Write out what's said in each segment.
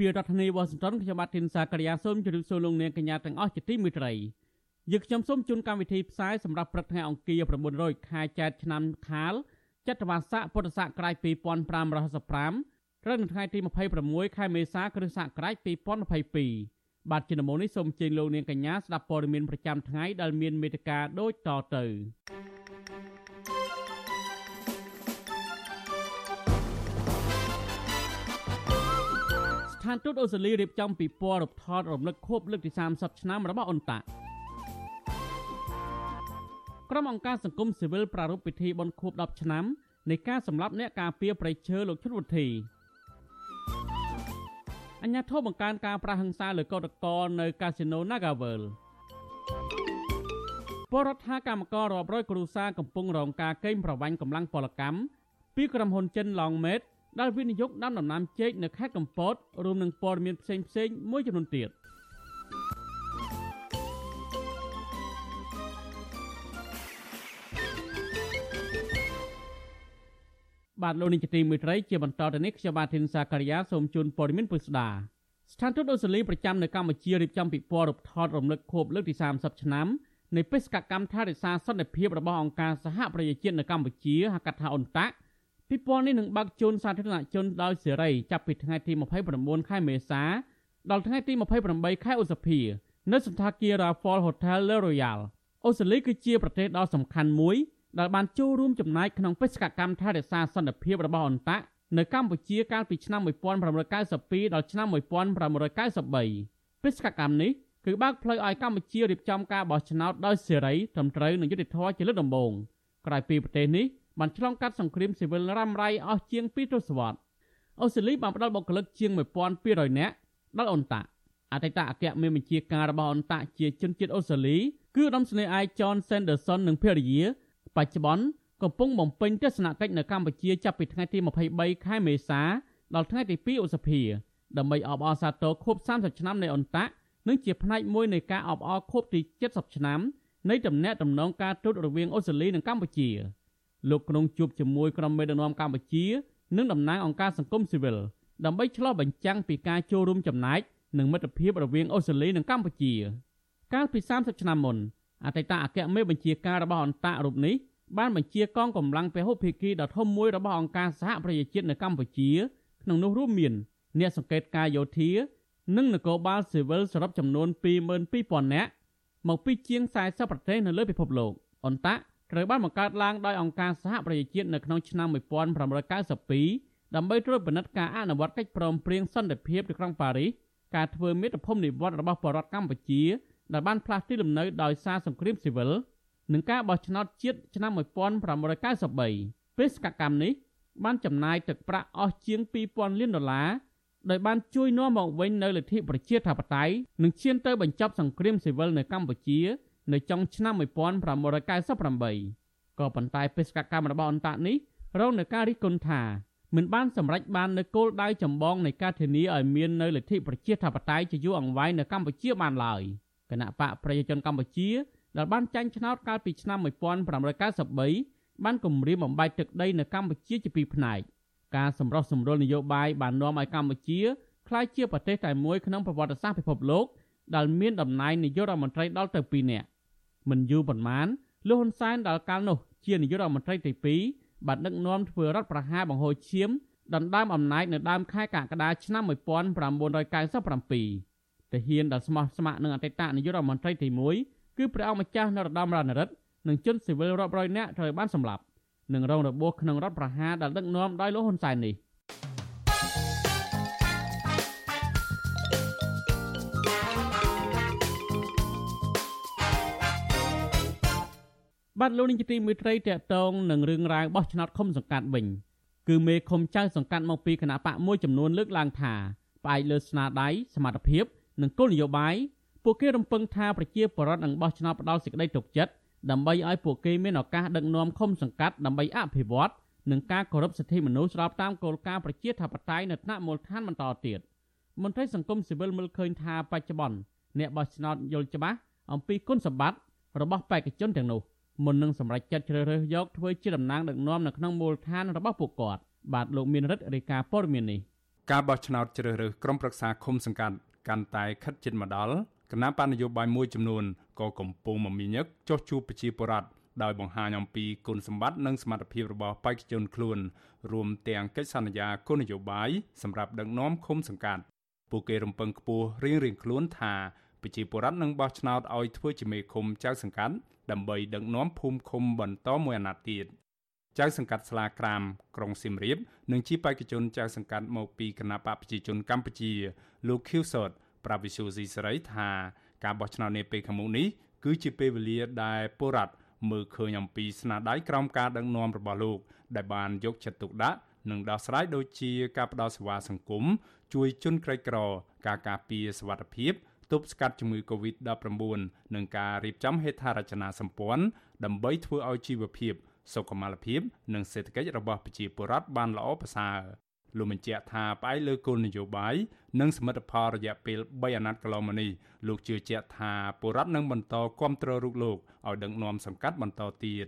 ពីរដ្ឋធានី Washington ខ្ញុំបាទធីនសាករិយាសូមជម្រាបសួរលោកអ្នកកញ្ញាទាំងអស់ជាទីមេត្រីយើងខ្ញុំសូមជូនកម្មវិធីផ្សាយសម្រាប់ព្រឹកថ្ងៃអង្គារ900ខែចែកឆ្នាំខាលចត្វាស័កពុទ្ធសករាជ2565ត្រូវនៅថ្ងៃទី26ខែមេសាគ្រិស្តសករាជ2022បាទជាដំបូងនេះសូមអញ្ជើញលោកនាងកញ្ញាស្ដាប់ព័ត៌មានប្រចាំថ្ងៃដែលមានមេត្តាដូចតទៅ ស្ថានទូតអូស្ត្រាលីរៀបចំពិព័រណ៍រូបថតរំលឹកខួបលើកទី30ឆ្នាំរបស់អ៊ុនតាក់ក្រុមអង្គការសង្គមស៊ីវិលប្រារព្ធពិធីបុណ្យខួប10ឆ្នាំនៃការសម្លាប់អ្នកការពារប្រៃឈើលោកឈុតវុធីអញ្ញាធិបបង្កើនការប្រាហឹង្សាលើកតកតនៅកាស៊ីណូ Nagavel បរដ្ឋាកម្មកររាប់រយគ្រួសារកំពុងរងការកេងប្រវ័ញ្ចកម្លាំងពលកម្មពីក្រុមហ៊ុនចិន Longmed ដែលវិនិយោគដាំដំណាំចេកនៅខេត្តកំពតរួមនឹងព័ត៌មានផ្សេងៗមួយចំនួនទៀតបាទលោកនាយកទីមេត្រីជាបន្តទៅនេះខ្ញុំបាទធីនសាការីយ៉ាសូមជូនព័ត៌មានពុស្ដាស្ថានទូតអូស្ត្រាលីប្រចាំនៅកម្ពុជារៀបចំពិព័រណ៍រូបថតរំលឹកខួបលើកទី30ឆ្នាំនៃបេសកកម្មថែរក្សាសន្តិភាពរបស់អង្គការសហប្រជាជាតិនៅកម្ពុជាហៅកាត់ថាអ៊ុនតាក់ ពិព័រណ៍នេះនឹងបើកជូនសាធារណជនដោយសេរីចាប់ពីថ្ងៃទី29ខែមេសាដល់ថ្ងៃទី28ខែឧសភានៅសន្តាគារ Raffles Hotel Le Royal អូស្ត្រាលីគឺជាប្រទេសដ៏សំខាន់មួយដែលបានចូលរួមចំណែកក្នុងបេសកកម្មថែរក្សាសន្តិភាពរបស់អន្តៈនៅកម្ពុជាកាលពីឆ្នាំ1992ដល់ឆ្នាំ1993បេសកកម្មនេះគឺបើកផ្លូវឲ្យកម្ពុជារៀបចំការបោះឆ្នោតដោយសេរីត្រឹមត្រូវនិងយុត្តិធម៌ជាលើកដំបូងក្រោយពីប្រទេសនេះ បានឆ្លងកាត់សង្គ្រាមស៊ីវិលរ៉ាំរ៉ៃអស់ជាង2ទសវត្សរ៍អូស្ត្រាលីបានផ្ដល់បុគ្គលិកជាង1200នាក់ដល់អន្តៈអតីតអគ្គមេបញ្ជាការរបស់អន្តៈជាជនជាតិអូស្ត្រាលីគឺឧត្តមសេនីយ៍ឯក John Sanderson និងភរិយាបច្ចុប្បន្នកំពុងបំពេញទស្សនកិច្ចនៅកម្ពុជាចាប់ពីថ្ងៃទី23ខែមេសាដល់ថ្ងៃទី2ឧសភាដើម្បីអបអរសាទរខួប30ឆ្នាំនៃអន្តៈនិងជាផ្នែកមួយនៃការអបអរខួបទី70ឆ្នាំនៃទំនាក់ទំនងការទូតរវាងអូស្ត្រាលីនិងកម្ពុជា លោកក្នុងជួបជាមួយក្រុមមេដឹកនាំកម្ពុជា និងតំណាងអង្គការសង្គមស៊ីវិលដើម្បីឆ្លុះបញ្ចាំងពីការចូលរួមចំណែកនិងមិត្តភាពរវាងអូស្ត្រាលីនិងកម្ពុជា កាលពី30ឆ្នាំមុនអតីតអគ្គមេបញ្ជាការរបស់អន្តៈរូបនេះបានបញ្ជាកងកម្លាំងពហុភាគីដ៏ធំមួយរបស់អង្គការសហប្រជាជាតិនៅកម្ពុជាក្នុងនោះរួមមានអ្នកសង្កេតការយោធា និងនគរបាលស៊ីវិលសរុបចំនួន22,000នាក់មកពីជាង40ប្រទេសនៅលើពិភពលោកអន្តៈ ត្រូវបានបង្កើតឡើងដោយអង្គការសហប្រជាជាតិនៅក្នុងឆ្នាំ1992ដើម្បីត្រួតពិនិត្យការអនុវត្តកិច្ចព្រមព្រៀងសន្តិភាពនៅក្រុងប៉ារីសការធ្វើមេត្តាភូមិនិវត្តរបស់បរតកម្ពុជាដែលបានផ្លាស់ទីលំនៅដោយសារសង្គ្រាមស៊ីវិលនិងការបោះឆ្នោតជាតិឆ្នាំ1993បេសកកម្មនេះបានចំណាយទឹកប្រាក់អស់ជាង2000លានដុល្លារដោយបានជួយនាំមកវិញនូវលទ្ធិប្រជាធិបតេយ្យនិងឈានទៅបញ្ចប់សង្គ្រាមស៊ីវិលនៅកម្ពុជា នៅចុងឆ្នាំ1998ក៏ប៉ុន្តែបេសកកម្មរបស់អន្តៈនេះរងនឹងការរិះគន់ថាមិនបានសម្រេចបាននូវគោលដៅចម្បងនៃការធានាឲ្យមាននូវលទ្ធិប្រជាធិបតេយ្យជាយូរអង្វែងនៅកម្ពុជាបានឡើយគណៈបកប្រជាជនកម្ពុជាដែលបានចាញ់ឆ្នោតកាលពីឆ្នាំ1993បានគម្រាមបំបែកទឹកដីនៅកម្ពុជាជាពីរផ្នែកការសម្រុះសម្រួលនយោបាយបាននាំឲ្យកម្ពុជាក្លាយជាប្រទេសតែមួយក្នុងប្រវត្តិសាស្ត្រពិភពលោកដែលមានតំណែងនាយករដ្ឋមន្ត្រីដល់ទៅ2នាក់ មិនយូរប៉ុន្មានលោកហ៊ុនសែនដល់កាលនោះជានាយករដ្ឋមន្ត្រីទី2បានដឹកនាំធ្វើរដ្ឋប្រហារបង្ហូរឈាមដណ្ដើមអំណាចនៅដើមខែកក្កដាឆ្នាំ1997ទាហានដែលស្មោះស្ម័គ្រនឹងអតីតនាយករដ្ឋមន្ត្រីទី1គឺព្រះអង្គម្ចាស់នរោត្តមរណរដ្ឋនិងជនស៊ីវិលរាប់រយនាក់ត្រូវបានសម្លាប់និងរងរបួសក្នុងរដ្ឋប្រហារដែលដឹកនាំដោយលោកហ៊ុនសែននេះ បាទលោកនាយកទីមេត្រីតកតងនឹងរឿងរ៉ាវបោះឆ្នោតឃុំសង្កាត់វិញគឺមេឃុំចៅសង្កាត់មកពីគណៈបកមួយចំនួនលើកឡើងថាផ្អែកលើស្នាដៃសមត្ថភាពនិងគោលនយោបាយពួកគេរំពឹងថាប្រជាពលរដ្ឋនឹងបោះឆ្នោតផ្ដាល់សេចក្តីទុកចិត្តដើម្បីឲ្យពួកគេមានឱកាសដឹកនាំឃុំសង្កាត់ដើម្បីអភិវឌ្ឍនិងការគោរពសិទ្ធិមនុស្សស្របតាមគោលការណ៍ប្រជាធិបតេយ្យនៅថ្នាក់មូលដ្ឋានបន្តទៀតមន្ត្រីសង្គមស៊ីវិលមើលឃើញថាបច្ចុប្បន្នអ្នកបោះឆ្នោតយល់ច្បាស់អំពីគុណសម្បត្តិរបស់បេក្ខជនទាំងនោះ មុននឹងសម្រេចចិត្តជ្រើសរើសយកធ្វើជាតំណាងដឹកនាំនៅក្នុងមូលដ្ឋានរបស់ពួកគាត់បាទលោកមានរិទ្ធរាយការណ៍ព័ត៌មាននេះការបោះឆ្នោតជ្រើសរើសក្រុមប្រឹក្សាឃុំសង្កាត់កាន់តែខិតជិតមកដល់គណៈបណ្ឌនយោបាយមួយចំនួនក៏កំពុងមមាញឹកចោះជួបប្រជាពលរដ្ឋដោយបង្ហាញអំពីគុណសម្បត្តិនិងសមត្ថភាពរបស់បេក្ខជនខ្លួនរួមទាំងកិច្ចសន្យាគោលនយោបាយសម្រាប់ដឹកនាំឃុំសង្កាត់ពួកគេរំពឹងខ្ពស់រៀងៗខ្លួនថា ប្រជាពលរដ្ឋនឹងបោះឆ្នោតឲ្យធ្វើជាមេឃុំចៅសង្កាត់ដើម្បីដឹកនាំភូមិឃុំបន្តមួយអាណត្តិទៀតចៅសង្កាត់ស្លាក្រាមក្រុងសៀមរាបនឹងជាបេក្ខជនចៅសង្កាត់មកពីគណបកប្រជាជនកម្ពុជាលោកខៀវសតប្រាវិសុសីសេរីថាការបោះឆ្នោតនេះពេលខាងមុខនេះគឺជាពេលវេលាដែលពលរដ្ឋមើលឃើញអំពីស្នាដៃក្រោមការដឹកនាំរបស់លោក ដែលបានយកចិត្តទុកដាក់និងដោះស្រាយដូចជាការផ្តល់សេវាសង្គមជួយជនក្រីក្រ ការការពារសវត្ថិភាព ទប់ស្កាត់ជំងឺ Covid-19 និងការរៀបចំហេដ្ឋារចនាសម្ព័ន្ធដើម្បីធ្វើឲ្យជីវភាពសុខុមាលភាព និងសេដ្ឋកិច្ចរបស់ប្រជាពលរដ្ឋបានល្អប្រសើរលោកបញ្ជាក់ថាផ្អែកលើគោលនយោបាយនិងសមិទ្ធផលរយៈពេល3អាណត្តិកន្លងមកនេះលោកជឿជាក់ថាពលរដ្ឋនឹងបន្តគ្រប់គ្រងរូបលោកឲ្យដឹកនាំសង្កាត់បន្តទៀត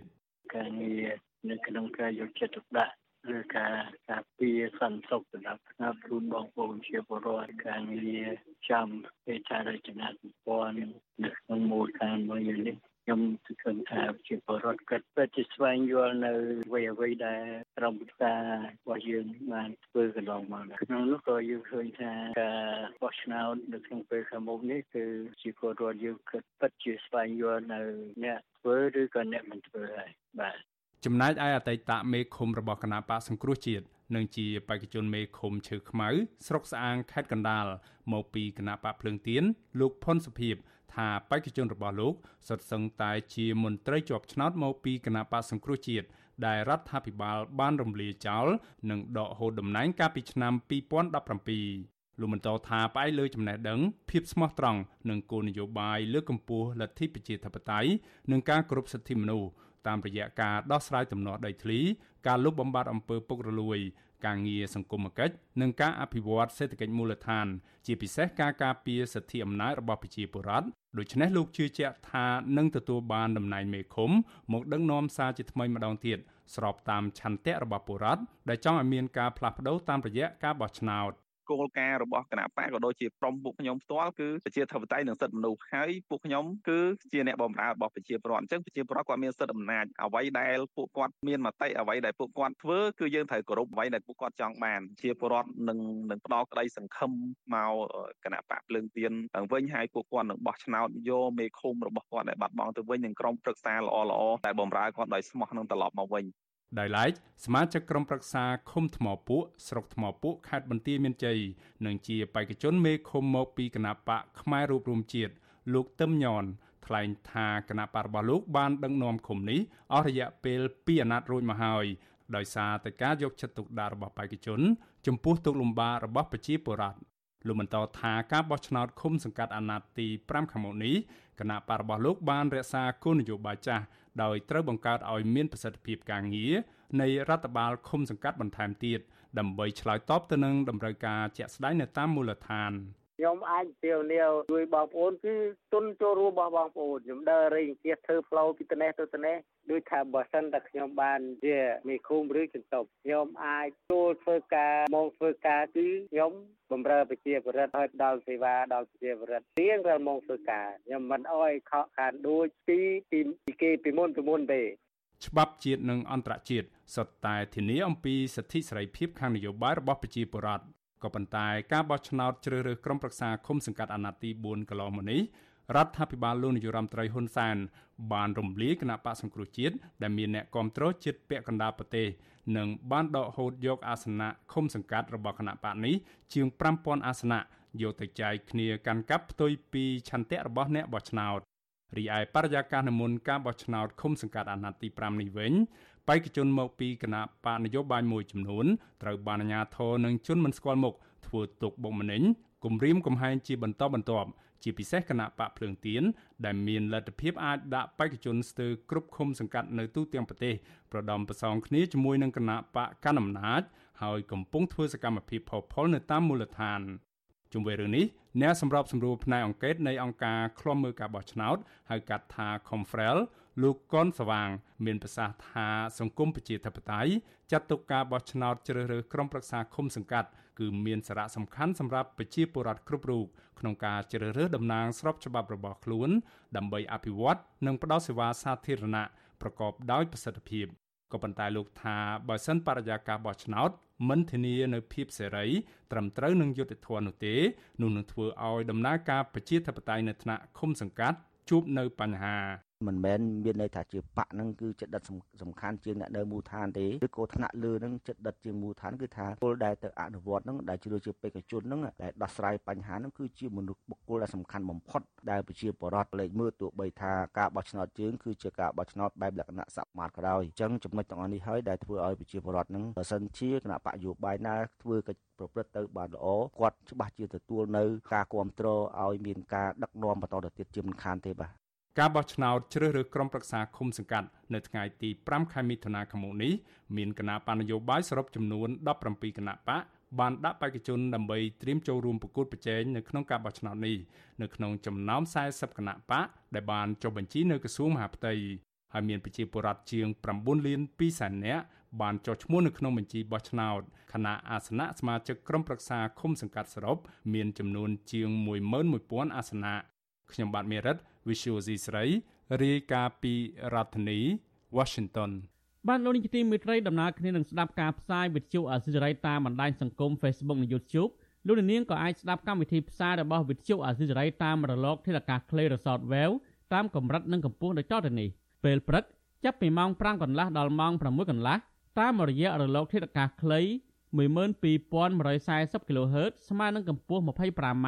ការងារនៅក្នុងការយកចិត្តទុកដាក់ ឬការការពារសន្តិសុខសម្រាប់ស្នាប់ជូនបងប្អូនជាពលរដ្ឋការងារចាំហេដ្ឋារចនាសម្ព័ន្ធនៅក្នុងមូលដ្ឋានមួយនេះខ្ញុំគិតថាជាបរិវត្តគិតពិតជាស្វែងយល់នៅអ្វីអ្វីដែលក្រុមប្រឹក្សារបស់យើងបានធ្វើកន្លងមកក្នុងនោះក៏យើងឃើញថាការបោះឆ្នោតនៅក្នុងពេលខាងមុខនេះគឺជាពលរដ្ឋយើងគិតពិតជាស្វែងយល់នៅអ្នកធ្វើឬក៏អ្នកមិនធ្វើហើយបាទ ចំណែកឯអតីតមេឃុំរបស់គណៈបកសង្គ្រោះជាតិនិងជាបេក្ខជនមេឃុំឈើខ្មៅស្រុកស្អាងខេត្តកណ្ដាលមកពីគណៈបកភ្លើងទៀនលោកផុនសុភីបថាបេក្ខជនរបស់លោកសុទ្ធសឹងតែជាមន្ត្រីជាប់ឆ្នោតមកពីគណៈបកសង្គ្រោះជាតិដែលរដ្ឋាភិបាលបានរំលាយចោលនិងដកហូតតំណែងកាលពីឆ្នាំ2017លោកបន្តថាផ្អែកលើចំណេះដឹងភាពស្មោះត្រង់និងគោលនយោបាយលើកកម្ពស់លទ្ធិប្រជាធិបតេយ្យនិងការគោរពសិទ្ធិមនុស្ស តាមរយៈការដោះស្រាយទំនាស់ដីធ្លីការលុបបំបាត់អំពើពុករលួយ ការងារសង្គមគិច្ចនិងការអភិវឌ្ឍសេដ្ឋកិច្ចមូលដ្ឋាន ជាពិសេសការការពារសិទ្ធិអំណាចរបស់ប្រជាពលរដ្ឋដូច្នេះលោកជឿជាក់ថានឹងទទួលបានតំណែងមេឃុំមកដឹកនាំសារជាថ្មីម្ដងទៀតស្របតាមឆន្ទៈរបស់ពលរដ្ឋដែលចង់ឲ្យមានការផ្លាស់ប្ដូរតាមរយៈការបោះឆ្នោត គោលការណ៍របស់គណៈបកក៏ដូចជាក្រុមពួកខ្ញុំផ្ទាល់គឺប្រជាធិបតេយ្យនិងសិទ្ធិមនុស្សហើយពួកខ្ញុំគឺជាអ្នកបម្រើរបស់ប្រជាពលរដ្ឋអញ្ចឹងប្រជាពលរដ្ឋគាត់មានសិទ្ធិអំណាចអ្វីដែលពួកគាត់មានមតិអ្វីដែលពួកគាត់ធ្វើគឺយើងត្រូវគោរពអ្វីដែលពួកគាត់ចង់បានជាពលរដ្ឋនឹងនឹងផ្ដល់ក្តីសង្ឃឹមមកគណៈបកភ្លើងទៀនវិញហើយពួកគាត់នឹងបោះឆ្នោតយកមេឃុំរបស់គាត់ដែលបាត់បង់ទៅវិញនឹងក្រុមប្រឹក្សាល្អល្អដែលបម្រើគាត់ដោយស្មោះនឹងត្រឡប់មកវិញ ដោយឡែកសមាជិកក្រុមប្រឹក្សាឃុំថ្មពួកស្រុកថ្មពួកខេត្តបន្ទាយមានជ័យនិងជាបេក្ខជនមេឃុំមកពីគណៈបកខ្មែររួបរวมជាតិលោកទឹមញនថ្លែងថាគណៈបករបស់លោកបានដឹកនាំឃុំនេះអស់រយៈពេល2អាណត្តិរួចមកហើយដោយសារតែការយកចិត្តទុកដាក់របស់បេក្ខជន ចំពោះទុកលំបាករបស់ប្រជាពលរដ្ឋលោកបន្តថាការបោះឆ្នោតឃុំសង្កាត់អាណត្តិទី5ខាងមុខនេះគណៈបករបស់លោកបានរក្សាគោលនយោបាយចាស់ ដោយត្រូវបង្កើតឲ្យមានប្រសិទ្ធភាពការងារនៃរដ្ឋបាលឃុំសង្កាត់បន្ថែមទៀតដើម្បីឆ្លើយតបទៅនឹងតម្រូវការជាក់ស្ដែងនៅតាមមូលដ្ឋានខ្ញុំអាចទាវនាវជួយបងប្អូនគឺទុនចូលរួមរបស់បងប្អូនខ្ញុំដើររែងជិះធ្វើផ្លូវពីត្នេះទៅត្នេះ ដូចថាបើសិនតែខ្ញុំបានជាមេឃុំឬចន្ទប់ខ្ញុំអាចចូលធ្វើការមកធ្វើការគឺខ្ញុំបំរើប្រជាពលរដ្ឋឲ្យដល់សេវាដល់ប្រជាពលរដ្ឋរៀងរាល់ម៉ោងធ្វើការខ្ញុំមិនអោយខកខានដូចពីពីគេពីមុនពីមុនទេច្បាប់ជាតិនិងអន្តរជាតិសុទ្ធតែធានាអំពីសិទ្ធិសេរីភាពខាងនយោបាយរបស់ប្រជាពលរដ្ឋក៏ប៉ុន្តែការបោះឆ្នោតជ្រើសរើសក្រុមប្រឹក្សាឃុំសង្កាត់អាណត្តិទី4កន្លងមកនេះ រដ្ឋាភិបាលលោកនាយរដ្ឋមន្ត្រីហ៊ុនសែនបានរំលាយគណៈបកសង្គ្រោះជាតិដែលមានអ្នកគ្រប់គ្រងជាតិពាក់កណ្ដាលប្រទេសនិងបានដកហូតយកអាសនៈឃុំសង្កាត់របស់គណៈបកនេះជាង5000អាសនៈយកទៅចែកគ្នាកាន់កាប់ផ្ទុយពីឆន្ទៈរបស់អ្នកបោះឆ្នោតរីឯបរិយាកាសនិមន្តការបោះឆ្នោតឃុំសង្កាត់អាណត្តិទី5នេះវិញបេក្ខជនមកពីគណៈបកនយោបាយមួយចំនួនត្រូវបានអាជ្ញាធរនិងជនមិនស្គាល់មុខធ្វើទុកបុកម្នេញគំរាមកំហែងជាបន្តបន្ទាប់ ជាពិសេសគណៈបកភ្លើងទៀនដែលមានលទ្ធភាពអាចដាក់បេក្ខជនស្ទើរគ្រប់ឃុំសង្កាត់នៅទូទាំងប្រទេសប្រដំប្រសងគ្នាជាមួយនឹងគណៈបកកណ្ដាលអំណាចហើយកំពុងធ្វើសកម្មភាពផុសផុលនៅតាមមូលដ្ឋានជុំវិញរឿងនេះអ្នកសម្របសម្រួលផ្នែកអង្គការនៃអង្គការឃ្លាំមើលការបោះឆ្នោតហៅកាត់ថា Confrel លោកកនស្វាង មានប្រសាសន៍ថាសង្គមប្រជាធិបតេយ្យចាត់ទុកការបោះឆ្នោតជ្រើសរើសក្រុមប្រឹក្សាឃុំសង្កាត់ គឺមានសារៈសំខាន់សម្រាប់ប្រជាពលរដ្ឋគ្រប់រូបក្នុងការជ្រើសរើសតំណាងស្របច្បាប់របស់ខ្លួន ដើម្បីអភិវឌ្ឍនិងផ្តល់សេវាសាធារណៈប្រកបដោយប្រសិទ្ធភាពក៏ប៉ុន្តែលោកថាបើសិនបរិយាកាសបោះឆ្នោតមិនធានានៅភាពសេរីត្រឹមត្រូវនឹងយុត្តិធម៌នោះទេនោះនឹងធ្វើឲ្យដំណើរការប្រជាធិបតេយ្យនៅថ្នាក់ឃុំសង្កាត់ជួបនៅបញ្ហា មិនមែនមានន័យថាជាបកហ្នឹងគឺចិត្តដិតសំខាន់ជាងអ្នកនៅមូលដ្ឋានទេឬក៏ថ្នាក់លើហ្នឹងចិត្តដិតជាងមូលដ្ឋានគឺថាពលដែលទៅអនុវត្តហ្នឹងដែលជ្រើសជាបេក្ខជនហ្នឹងដែលដោះស្រាយបញ្ហាហ្នឹងគឺជាមនុស្សបុគ្គលដែលសំខាន់បំផុតដែលប្រជាពលរដ្ឋលេចមើលទោះបីថាការបោះឆ្នោតជើងគឺជាការបោះឆ្នោតបែបលក្ខណៈសមាតក្រោយអញ្ចឹងចំណុចទាំងអស់នេះហើយដែលធ្វើឲ្យប្រជាពលរដ្ឋហ្នឹងបើសិនជាគណៈបកយោបាយណាធ្វើកិច្ចប្រព្រឹត្តទៅបានល្អគាត់ច្បាស់ជាទទួលនៅការគ្រប់គ្រងឲ្យមានការដឹកនាំបន្តទៅទៀតជាមិនខានទេបាទ ការបោះឆ្នោតជ្រើសរើសក្រុមប្រឹក្សាឃុំសង្កាត់នៅថ្ងៃទី5ខែមិថុនាឆ្នាំនេះមានគណៈបណ្ឌនយោបាយសរុបចំនួន17គណៈបកបានដាក់បេក្ខជនដើម្បីត្រៀមចូលរួមប្រកួតប្រជែងនៅក្នុងការបោះឆ្នោតនេះនៅក្នុងចំណោម40គណៈបកដែលបានចុះបញ្ជីនៅក្រសួងមហាផ្ទៃហើយមានប្រជាពលរដ្ឋជាង9លាន2សែននាក់បានចុះឈ្មោះនៅក្នុងបញ្ជីបោះឆ្នោតគណៈអាសនៈសមាជិកក្រុមប្រឹក្សាឃុំសង្កាត់សរុបមានចំនួនជាង11000អាសនៈខ្ញុំបាទមេរិត Visual C ស្រីរាយការណ៍ពីរដ្ឋធានី Washington បានលោកនាយកទីមេត្រីដំណើរគ្នានឹងស្ដាប់ការផ្សាយវិទ្យុអសិរ័យតាមបណ្ដាញសង្គម Facebook និង YouTube លោកនាងក៏អាចស្ដាប់កម្មវិធីផ្សាយរបស់វិទ្យុអសិរ័យតាមរលកធាតុអាកាសខ្លី Resort Wave តាមកម្រិតនិងកម្ពស់ដូចតទៅនេះពេលព្រឹកចាប់ពីម៉ោង5កន្លះដល់ម៉ោង6កន្លះតាមរយៈរលកធាតុអាកាសខ្លី12140 kHz ស្មើនឹងកម្ពស់ 25m